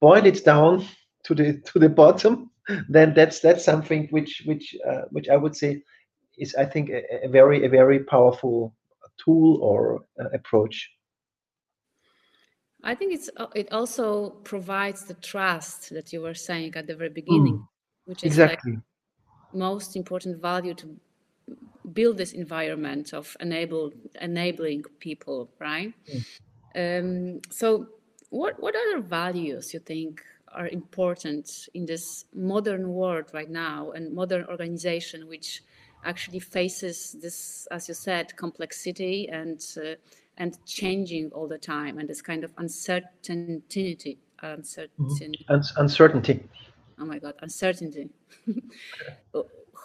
boil it down to the to the bottom then that's that's something which which uh, which i would say is i think a, a very a very powerful tool or uh, approach I think it's uh, it also provides the trust that you were saying at the very beginning, Mm, which is like most important value to build this environment of enable enabling people, right? Um, so, what what other values you think are important in this modern world right now and modern organization, which actually faces this, as you said, complexity and uh, and changing all the time, and this kind of uncertainty, Mhm. uncertain. Un- uncertainty Oh my God, uncertainty.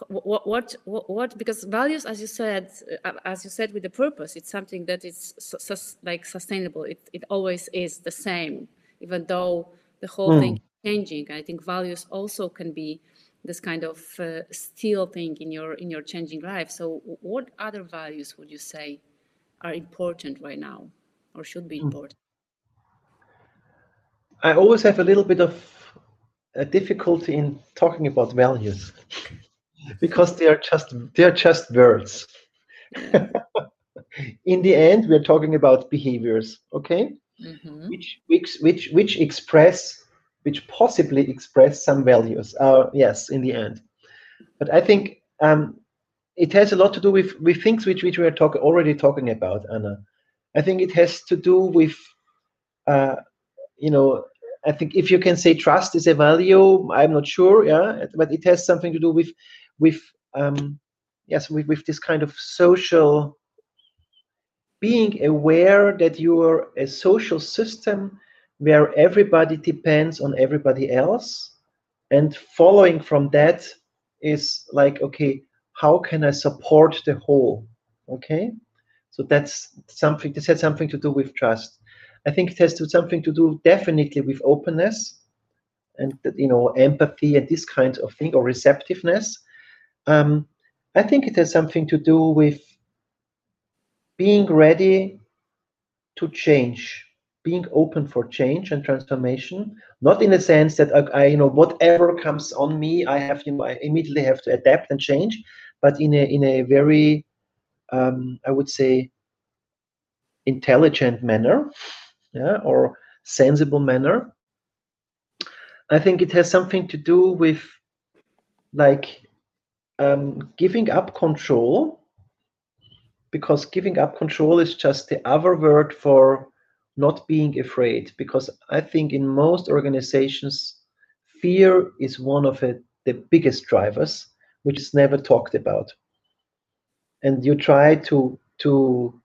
what, what, what, what, because values, as you said, uh, as you said, with the purpose, it's something that is su- sus- like sustainable. It, it always is the same, even though the whole thing Mm. is changing. I think values also can be this kind of uh, still thing in your in your changing life. So, what other values would you say are important right now, or should be Mm. important? i always have a little bit of a difficulty in talking about values because they are just they are just words Yeah. in the end we're talking about behaviors okay hmm which which which which express which possibly express some values uh yes in the end but i think um it has a lot to do with with things which which we are talking already talking about anna. I think it has to do with uh you know i think if you can say trust is a value i'm not sure yeah but it has something to do with with um yes with, with this kind of social being aware that you are a social system where everybody depends on everybody else and following from that is like okay how can i support the whole? Okay? So that's something this has something to do with trust. I think it has to something to do definitely with openness and you know empathy and this kind of thing or receptiveness. Um, i think it has something to do with being ready to change being open for change and transformation. Not in the sense that I, I you know whatever comes on me i have you know i immediately have to adapt and change but in a in a very um, i would say intelligent manner yeah or sensible manner. I think it has something to do with like um, giving up control because giving up control is just the other word for not being afraid because i think in most organizations fear is one of it, the biggest drivers which is never talked about. And you try to to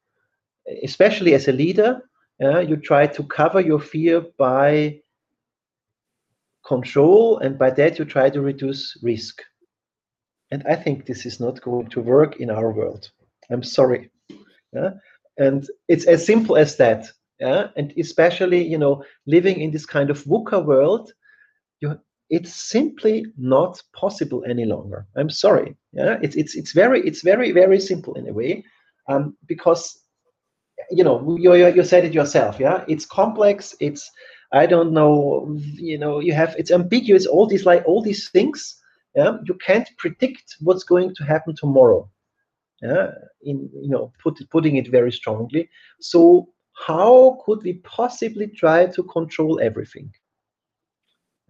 especially as a leader uh, you try to cover your fear by control and by that you try to reduce risk. And i think this is not going to work in our world. I'm sorry. Yeah? and it's as simple as that yeah? And especially you know living in this kind of VUCA world you it's simply not possible any longer. I'm sorry. Yeah? It's it's it's very it's very very simple in a way um, because you know you, you you said it yourself yeah? It's complex it's i don't know you know you have it's ambiguous all these like all these things yeah? You can't predict what's going to happen tomorrow yeah? In you know put, putting it very strongly. So how could we possibly try to control everything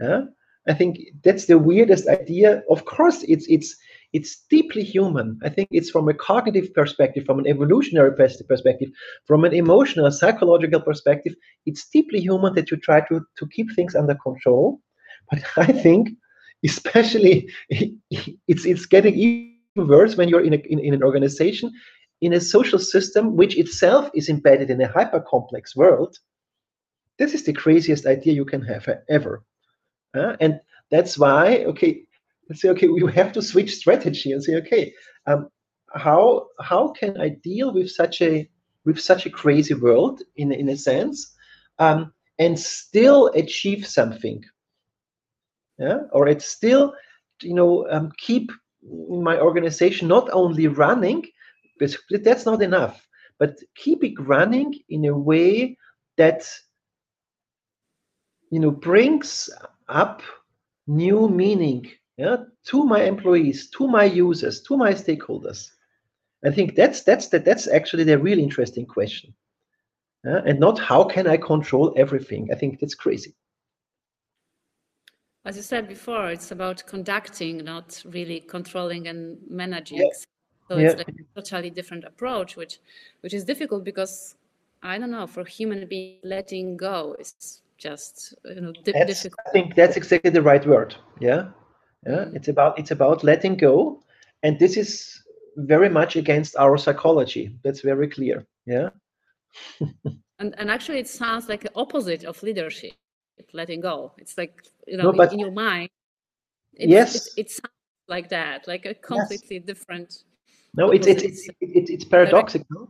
yeah I think that's the weirdest idea. Of course, it's it's it's deeply human. I think it's from a cognitive perspective, from an evolutionary perspective, from an emotional, psychological perspective, it's deeply human that you try to, to keep things under control. But I think, especially, it's it's getting even worse when you're in, a, in, in an organization, in a social system which itself is embedded in a hyper complex world. This is the craziest idea you can have ever. Uh, and that's why, okay, and say, okay, we have to switch strategy and say, okay, um, how how can I deal with such a with such a crazy world in in a sense, um, and still achieve something? Yeah, or it's still, you know, um, keep my organization not only running, but that's not enough, but keep it running in a way that you know brings up new meaning yeah, to my employees, to my users, to my stakeholders? I think that's that's that that's actually the really interesting question, yeah? and not how can I control everything. I think that's crazy. As you said before, it's about conducting, not really controlling and managing. Yeah. So it's like a totally different approach, which which is difficult because I don't know for human being letting go is just you know difficult. I think that's exactly the right word. Yeah, yeah, it's about it's about letting go, and this is very much against our psychology. That's very clear. Yeah. and and actually, it sounds like the opposite of leadership. Letting go. It's like you know, No, but- in your mind. It's, Yes. It, it sounds like that, like a completely different. No, it's it's it's it's, it's paradoxical,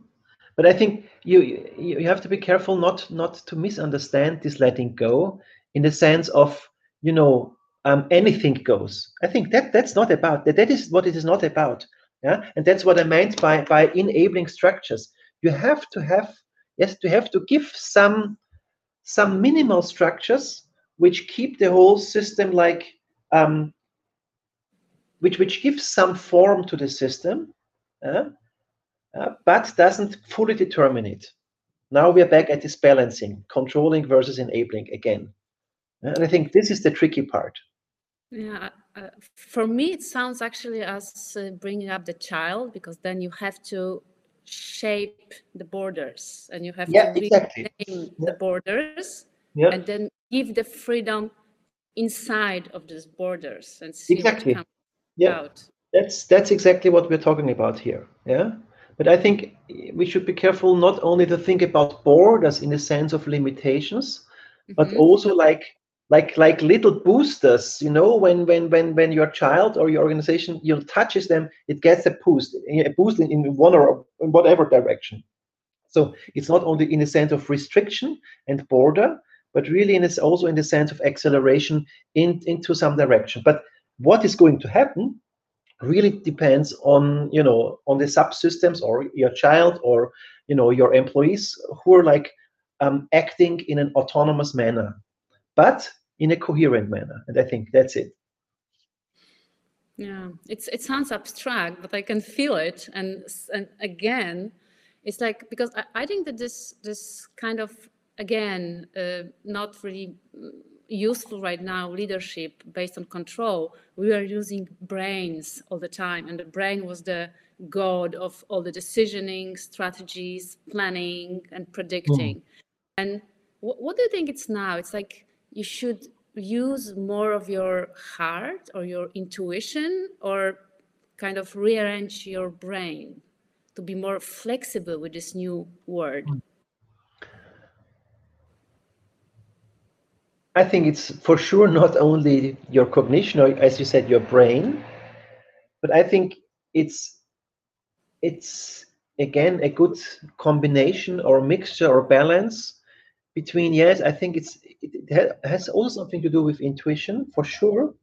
but I think you you you have to be careful not not to misunderstand this letting go in the sense of you know um, anything goes. I think that that's not about that. That is what it is not about. Yeah, and that's what I meant by by enabling structures. You have to have yes, to have to give some some minimal structures which keep the whole system like um, which which gives some form to the system uh, uh, but doesn't fully determine it. Now we are back at this balancing, controlling versus enabling again. Uh, And I think this is the tricky part. Yeah, uh, for me, it sounds actually as uh, bringing up the child because then you have to shape the borders and you have Yeah, to exactly. Yeah. the borders Yeah, and then give the freedom inside of these borders and see Exactly. what comes yeah. out. That's that's exactly what we're talking about here. Yeah. But I think we should be careful not only to think about borders in the sense of limitations, but Mhm. also like like like little boosters you know when when when when your child or your organization you know, touches them it gets a boost a boost in, in one or in whatever direction so it's not only in the sense of restriction and border but really in it's also in the sense of acceleration in, into some direction but what is going to happen really depends on you know on the subsystems or your child or you know your employees who are like um, acting in an autonomous manner but in a coherent manner. And i think that's it. Yeah, it's it sounds abstract, but I can feel it. And and again, it's like because I, I think that this this kind of again uh, not really mm, useful right now leadership based on control. We are using brains all the time, and the brain was the god of all the decisioning, strategies, planning, and predicting. Hmm. And wh- what do you think it's now? It's like you should use more of your heart or your intuition or kind of rearrange your brain to be more flexible with this new word. Hmm. I think it's for sure not only your cognition or as you said your brain but i think it's it's again a good combination or mixture or balance between yes i think it's it has also something to do with intuition for sure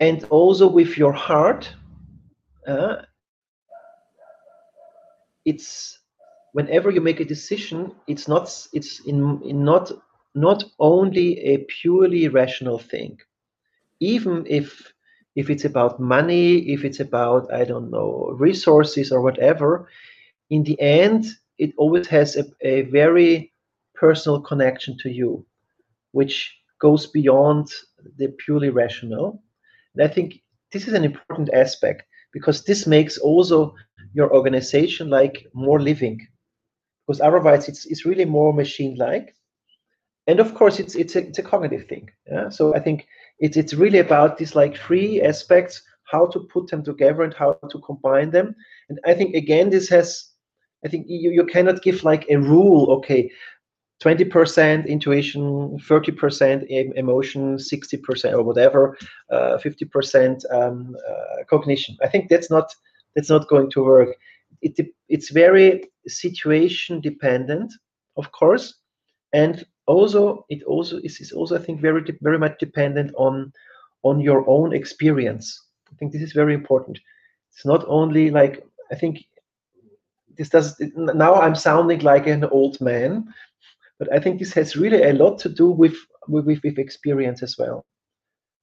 and also with your heart uh, it's whenever you make a decision it's not it's in, in not not only a purely rational thing even if if it's about money if it's about i don't know resources or whatever in the end it always has a, a very personal connection to you which goes beyond the purely rational. And I think this is an important aspect because this makes also your organization like more living. Because otherwise it's it's really more machine-like. And of course it's it's a it's a cognitive thing. Yeah. So I think it's it's really about these like three aspects, how to put them together and how to combine them. And I think again this has I think you, you cannot give like a rule, okay, 20% intuition, 30% emotion, 60% or whatever, uh, 50% um, uh, cognition. I think that's not that's not going to work. It, it's very situation dependent, of course, and also it also is, is also I think very very much dependent on on your own experience. I think this is very important. It's not only like I think this does now I'm sounding like an old man but I think this has really a lot to do with with, with experience as well.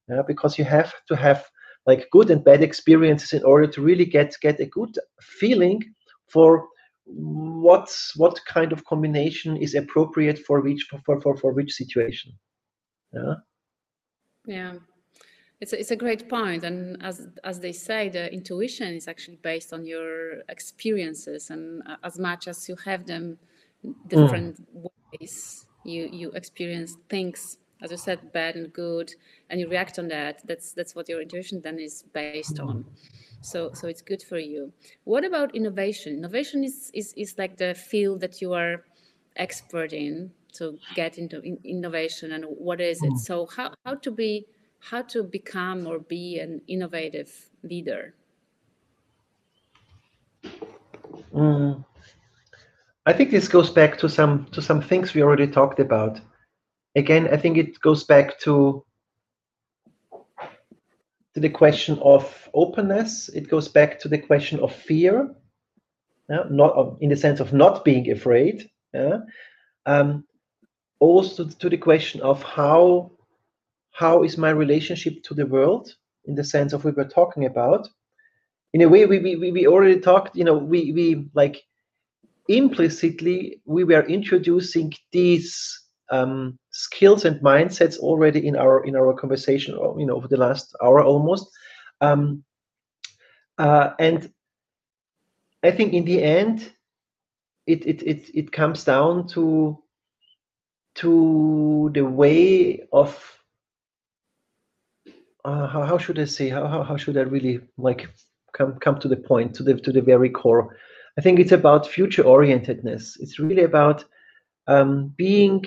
Yeah, because you have to have like good and bad experiences in order to really get get a good feeling for what what kind of combination is appropriate for which for for, for which situation. Yeah. Yeah. It's a, it's a great point, and as as they say, the intuition is actually based on your experiences, and as much as you have them different mm ways you you experience things as you said bad and good and you react on that that's that's what your intuition then is based on so so it's good for you what about innovation innovation is is, is like the field that you are expert in to get into in, innovation and what is it so how how to be how to become or be an innovative leader mm. I think this goes back to some to some things we already talked about. Again, I think it goes back to to the question of openness. It goes back to the question of fear, yeah? not in the sense of not being afraid. Yeah? Um, also to the question of how how is my relationship to the world in the sense of we were talking about. In a way, we we, we already talked. You know, we we like implicitly we were introducing these um, skills and mindsets already in our in our conversation you know over the last hour almost um, uh, and i think in the end it it it, it comes down to to the way of uh, how, how should i say how, how, how should i really like come come to the point to the to the very core I think it's about future orientedness. It's really about um, being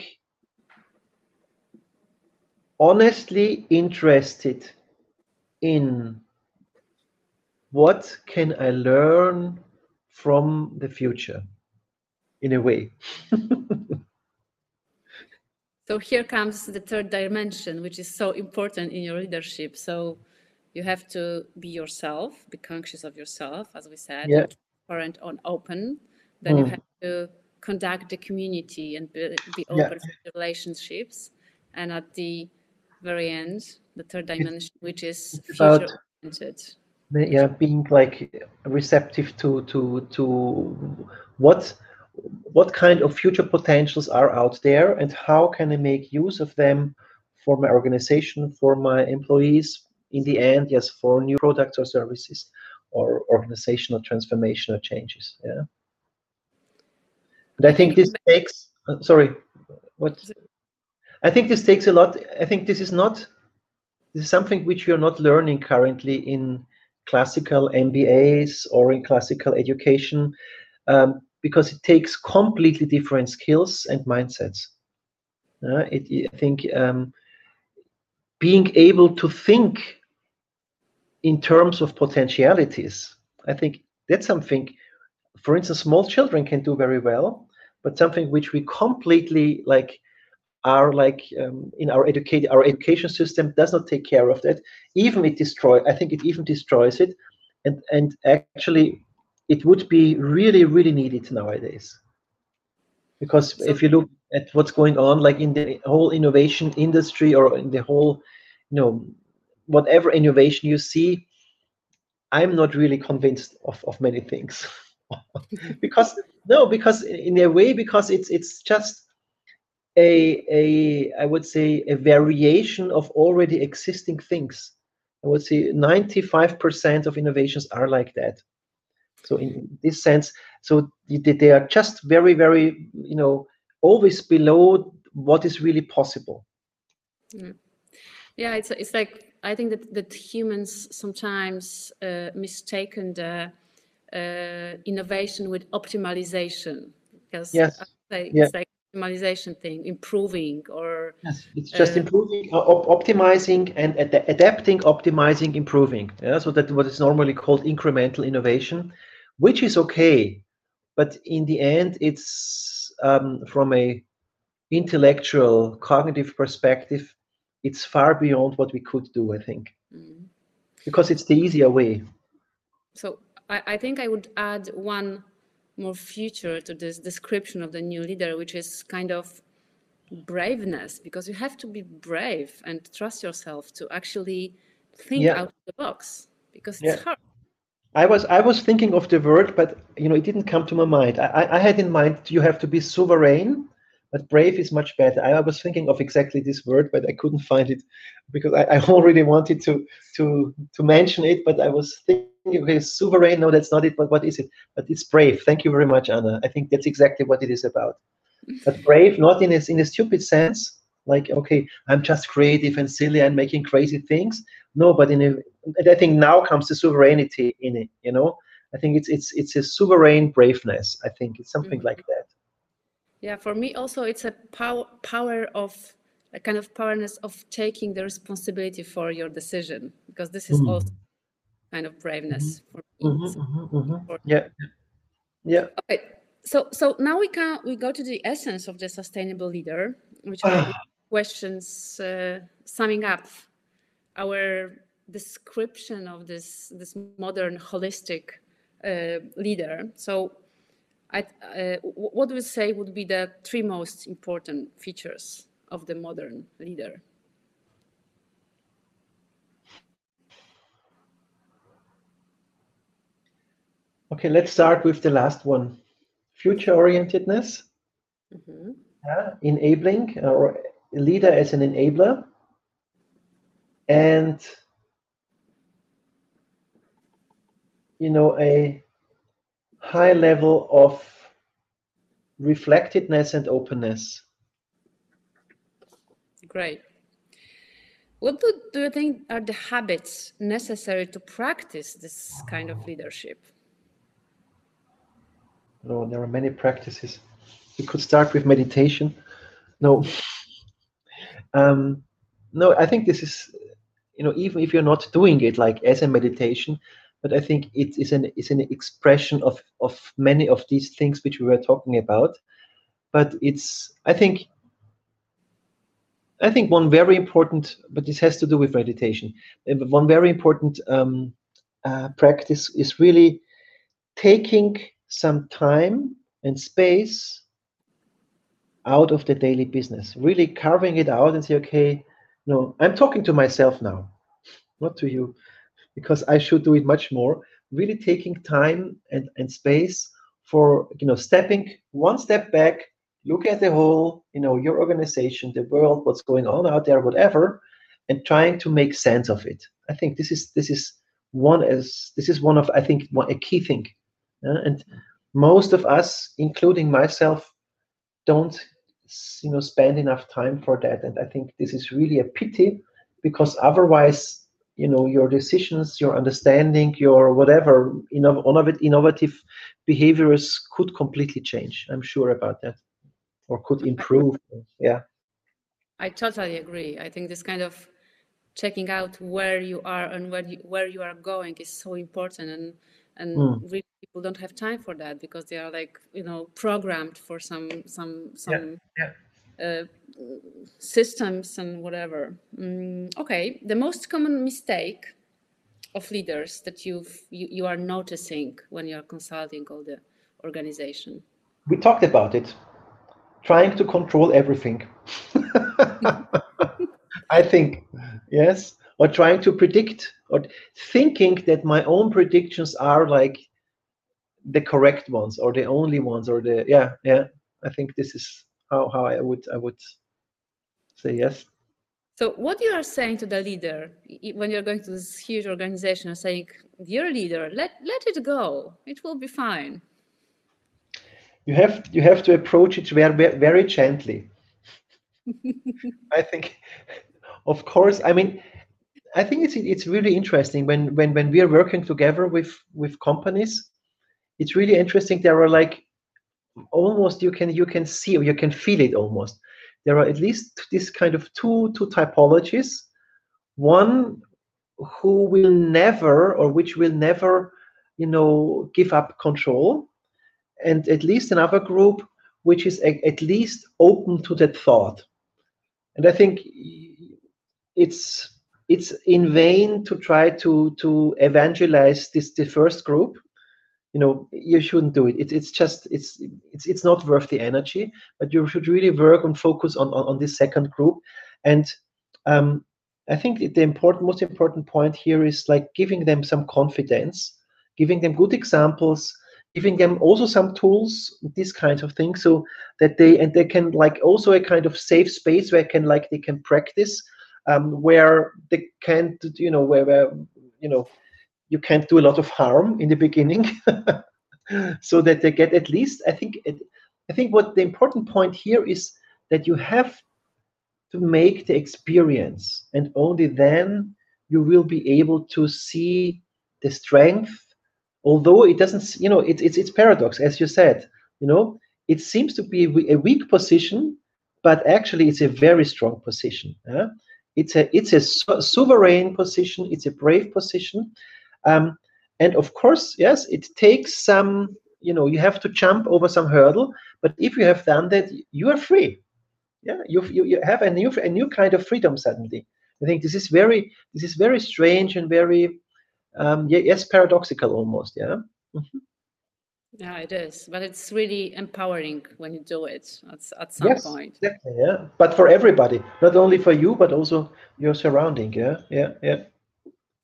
honestly interested in what can I learn from the future in a way. so here comes the third dimension, which is so important in your leadership. So you have to be yourself, be conscious of yourself, as we said, yeah transparent and open, then mm. you have to conduct the community and be, be open yeah. to relationships. And at the very end, the third dimension, which is future oriented. Yeah, being like receptive to to to what what kind of future potentials are out there and how can I make use of them for my organization, for my employees, in the end, yes, for new products or services or organizational transformational changes. Yeah. And I think this takes, uh, sorry, what? I think this takes a lot. I think this is not, this is something which we are not learning currently in classical MBAs or in classical education um, because it takes completely different skills and mindsets. Uh, it, I think um, being able to think in terms of potentialities, I think that's something, for instance, small children can do very well, but something which we completely like are like um, in our educate our education system does not take care of that. Even it destroy. I think it even destroys it, and and actually, it would be really really needed nowadays. Because so, if you look at what's going on, like in the whole innovation industry or in the whole, you know, whatever innovation you see, I'm not really convinced of, of many things. because no, because in a way, because it's it's just a, a I would say a variation of already existing things. I would say 95% of innovations are like that. So in this sense, so they, are just very, very, you know, always below what is really possible. Yeah, yeah it's it's like I think that that humans sometimes uh, mistaken the uh, innovation with optimization because yes. Like, yeah. it's like optimization thing, improving or yes, it's just uh, improving, op optimizing and ad adapting, optimizing, improving. Yeah, so that what is normally called incremental innovation, which is okay, but in the end, it's um, from a intellectual, cognitive perspective, it's far beyond what we could do. I think, mm. because it's the easier way. So I, I think I would add one more future to this description of the new leader, which is kind of braveness, because you have to be brave and trust yourself to actually think yeah. out of the box, because it's yeah. hard. I was I was thinking of the word, but you know it didn't come to my mind. I, I had in mind you have to be sovereign, but brave is much better. I, I was thinking of exactly this word, but I couldn't find it because I, I already wanted to to to mention it, but I was thinking okay, sovereign. No, that's not it. But what is it? But it's brave. Thank you very much, Anna. I think that's exactly what it is about. But brave, not in a, in a stupid sense, like okay, I'm just creative and silly and making crazy things. No, but in a, I think now comes the sovereignty in it. You know, I think it's it's it's a sovereign braveness. I think it's something mm -hmm. like that. Yeah, for me also, it's a power power of a kind of powerness of taking the responsibility for your decision because this is mm. also kind of braveness mm-hmm. for me. Mm-hmm, mm-hmm, yeah, yeah. Okay, so so now we can we go to the essence of the sustainable leader, which are ah. questions uh, summing up our description of this this modern holistic uh, leader. So, I, uh, what you say would be the three most important features of the modern leader? Okay, let's start with the last one. Future orientedness, mm -hmm. yeah, enabling or leader as an enabler, and you know a high level of reflectedness and openness. Great. What do, do you think are the habits necessary to practice this kind of leadership? No, there are many practices. You could start with meditation. No. Um, no, I think this is, you know, even if you're not doing it like as a meditation, but I think it is an is an expression of of many of these things which we were talking about. But it's, I think, I think one very important, but this has to do with meditation. One very important um, uh, practice is really taking some time and space out of the daily business, really carving it out and say, okay, no, I'm talking to myself now, not to you, because I should do it much more. Really taking time and, and space for, you know, stepping one step back, look at the whole, you know, your organization, the world, what's going on out there, whatever, and trying to make sense of it. I think this is this is one as this is one of I think one, a key thing uh, and most of us, including myself, don't you know spend enough time for that. And I think this is really a pity because otherwise, you know, your decisions, your understanding, your whatever innov- innovative behaviors could completely change. I'm sure about that, or could improve. Yeah. I totally agree. I think this kind of checking out where you are and where you, where you are going is so important and and mm. really people don't have time for that because they are like you know programmed for some some some yeah. Yeah. Uh, systems and whatever mm, okay the most common mistake of leaders that you've you, you are noticing when you're consulting all the organization we talked about it trying to control everything i think yes or trying to predict or thinking that my own predictions are like the correct ones or the only ones or the yeah yeah i think this is how how I would I would say yes. So what you are saying to the leader when you're going to this huge organization, saying, "Dear leader, let let it go. It will be fine." You have you have to approach it very, very gently. I think, of course, I mean, I think it's it's really interesting when when when we are working together with with companies. It's really interesting. There are like almost you can you can see or you can feel it almost. There are at least this kind of two two typologies. One who will never or which will never, you know, give up control, and at least another group which is a, at least open to that thought. And I think it's it's in vain to try to to evangelize this the first group you know you shouldn't do it. it it's just it's it's it's not worth the energy but you should really work and focus on on, on this second group and um, i think the important most important point here is like giving them some confidence giving them good examples giving them also some tools these kinds of things so that they and they can like also a kind of safe space where can like they can practice um, where they can't you know where, where you know you can't do a lot of harm in the beginning so that they get at least i think it, i think what the important point here is that you have to make the experience and only then you will be able to see the strength although it doesn't you know it, it's it's paradox as you said you know it seems to be a weak position but actually it's a very strong position yeah? It's a it's a su- sovereign position it's a brave position um, and of course, yes, it takes some, you know, you have to jump over some hurdle. But if you have done that, you are free. Yeah, you, you, you have a new a new kind of freedom suddenly. I think this is very this is very strange and very um, yes paradoxical almost. Yeah. Mm-hmm. Yeah, it is, but it's really empowering when you do it at, at some yes, point. Exactly, yeah, but for everybody, not only for you, but also your surrounding. Yeah, yeah, yeah.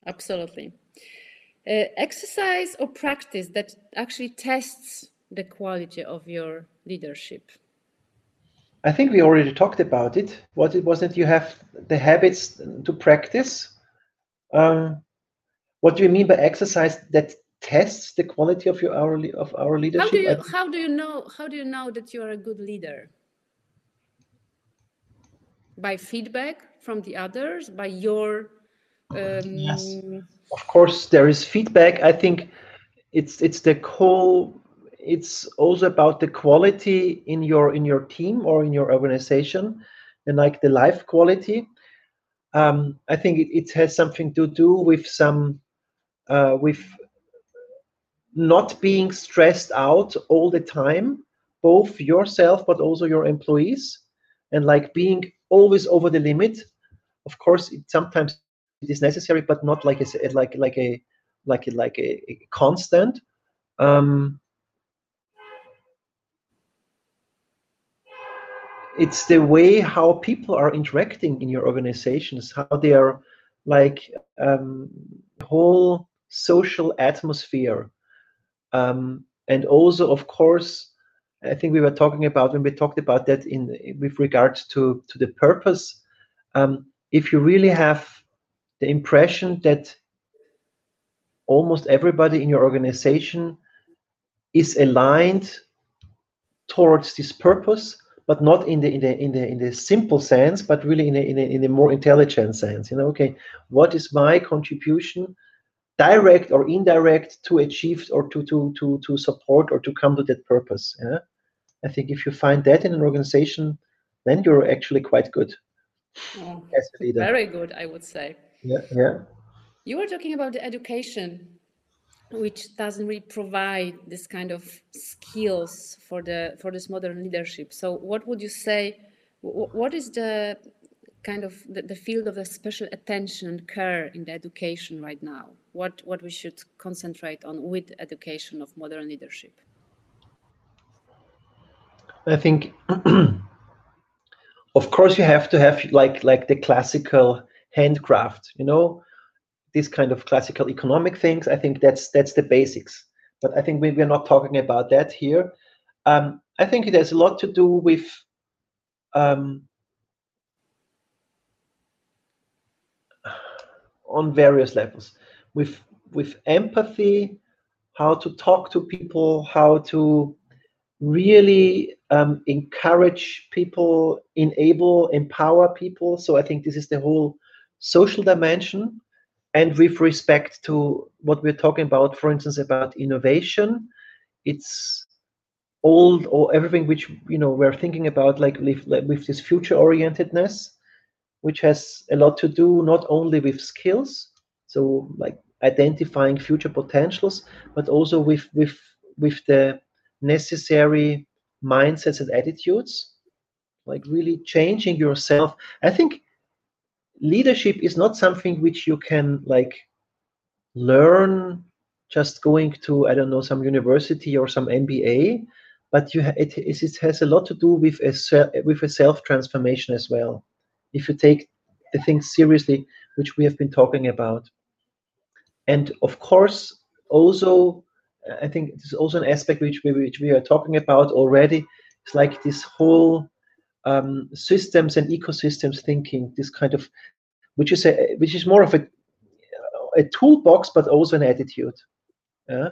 Absolutely uh, exercise or practice that actually tests the quality of your leadership? I think we already talked about it. What it was that you have the habits to practice. Um, what do you mean by exercise that tests the quality of your our of our leadership? How do you how do you know how do you know that you are a good leader? By feedback from the others, by your um, yes of course there is feedback i think it's it's the whole it's also about the quality in your in your team or in your organization and like the life quality um, i think it, it, has something to do with some uh, with not being stressed out all the time both yourself but also your employees and like being always over the limit of course it sometimes it is necessary, but not like a like like a like a, like a, a constant. Um, it's the way how people are interacting in your organizations, how they are like um, whole social atmosphere, um, and also of course, I think we were talking about when we talked about that in with regards to to the purpose. Um, if you really have the impression that almost everybody in your organization is aligned towards this purpose but not in the in the in the in the simple sense but really in a, in a, in a more intelligent sense you know okay what is my contribution direct or indirect to achieve or to to to to support or to come to that purpose yeah? I think if you find that in an organization then you're actually quite good oh, as a leader. Very good i would say. Yeah yeah. You were talking about the education which doesn't really provide this kind of skills for the for this modern leadership. So what would you say what is the kind of the, the field of the special attention and care in the education right now what what we should concentrate on with education of modern leadership? I think of course you have to have like like the classical handcraft you know these kind of classical economic things. I think that's that's the basics. But i think we, we're not talking about that here. Um, i think it has a lot to do with um, on various levels with with empathy how to talk to people how to really um, encourage people enable empower people. So i think this is the whole social dimension. And with respect to what we're talking about for instance about innovation it's all or everything which you know we're thinking about like with, like with this future orientedness which has a lot to do not only with skills so like identifying future potentials but also with with with the necessary mindsets and attitudes like really changing yourself. I think leadership is not something which you can like learn just going to i don't know some university or some mba but you it, is- it has a lot to do with a with a self transformation as well. If you take the things seriously which we have been talking about and of course also i think this is also an aspect which we, which we are talking about already it's like this whole um, systems and ecosystems thinking this kind of which is a which is more of a a toolbox but also an attitude. Yeah?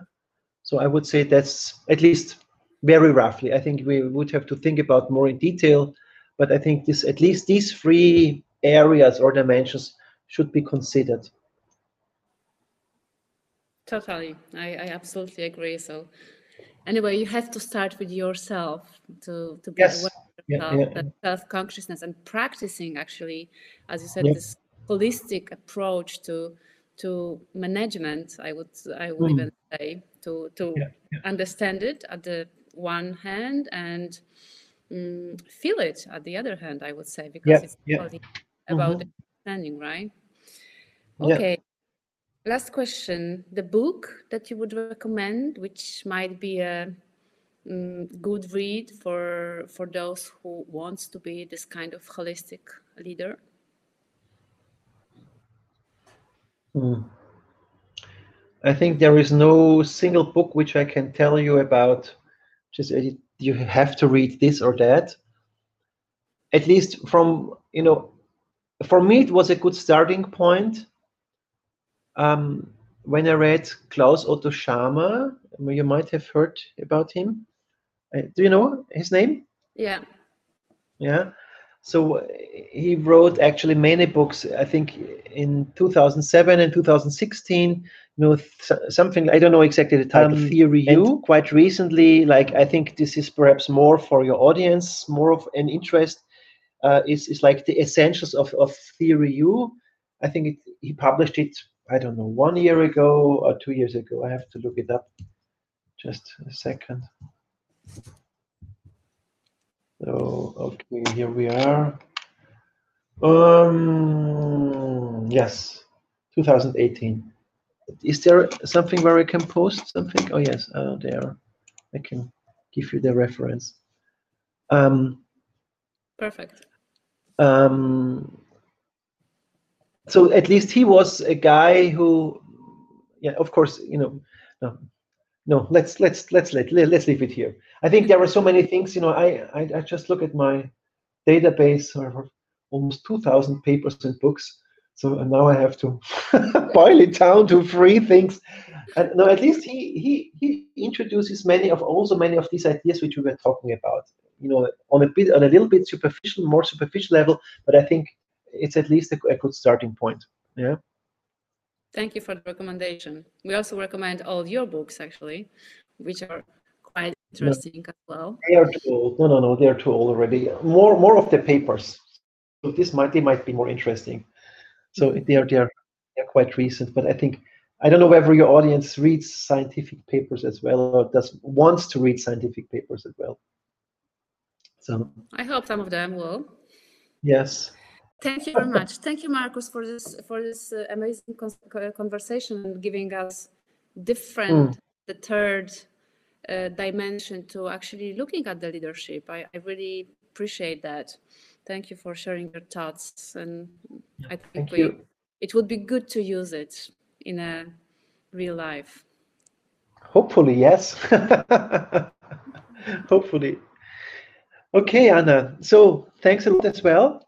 So i would say that's at least very roughly. I think we would have to think about more in detail but i think this at least these three areas or dimensions should be considered Totally. I, I absolutely agree. So anyway, you have to start with yourself to, to be Yes. aware yeah, of yeah, self-consciousness and practicing actually, as you said, Yeah. this holistic approach to to management, I would I would Mm. even say, to to Yeah, yeah. understand it at the one hand and mm, feel it at the other hand, I would say, because Yeah, it's yeah. about Mhm. understanding, right? Yeah. Okay. Last question. The book that you would recommend, which might be a mm, good read for for those who wants to be this kind of holistic leader? Hmm. I think there is no single book which I can tell you about. Just uh, you have to read this or that. At least from you know, for me it was a good starting point. Um, when I read Claus Otto Scharmer, you might have heard about him. Uh, do you know his name? Yeah. Yeah. So uh, he wrote actually many books. I think in 2007 and 2016. You know, th- something I don't know exactly the title. Um, Theory U. Quite recently, like I think this is perhaps more for your audience, more of an interest. Uh, is is like the essentials of of Theory U. I think it, he published it. I don't know one year ago or two years ago. I have to look it up. Just a second. So, okay, here we are. Um, yes, 2018. Is there something where I can post something? Oh, yes, uh, there. I can give you the reference. Um, Perfect. um, so at least he was a guy who, yeah, of course, you know, no, no, let's let's let's let, let let's leave it here. I think there are so many things, you know. I I, I just look at my database of almost two thousand papers and books. So now I have to boil it down to three things. And no, at least he he he introduces many of also many of these ideas which we were talking about. You know, on a bit on a little bit superficial, more superficial level, but I think it's at least a, a good starting point. Yeah. Thank you for the recommendation. We also recommend all your books actually, which are quite interesting as well. They are too old. No, no, no, they are too old already. More, more of the papers. So this might, they might be more interesting. So mm-hmm. they are, they are, they are quite recent. But I think I don't know whether your audience reads scientific papers as well, or does wants to read scientific papers as well. So I hope some of them will. yes, Thank you very much. Thank you, Markus, for this for this uh, amazing con- conversation and giving us different, the third uh, dimension to actually looking at the leadership. I, I really appreciate that. Thank you for sharing your thoughts, and I think thank we, you. it would be good to use it in a real life. Hopefully, yes. Hopefully. Okay, Anna. So thanks a lot as well.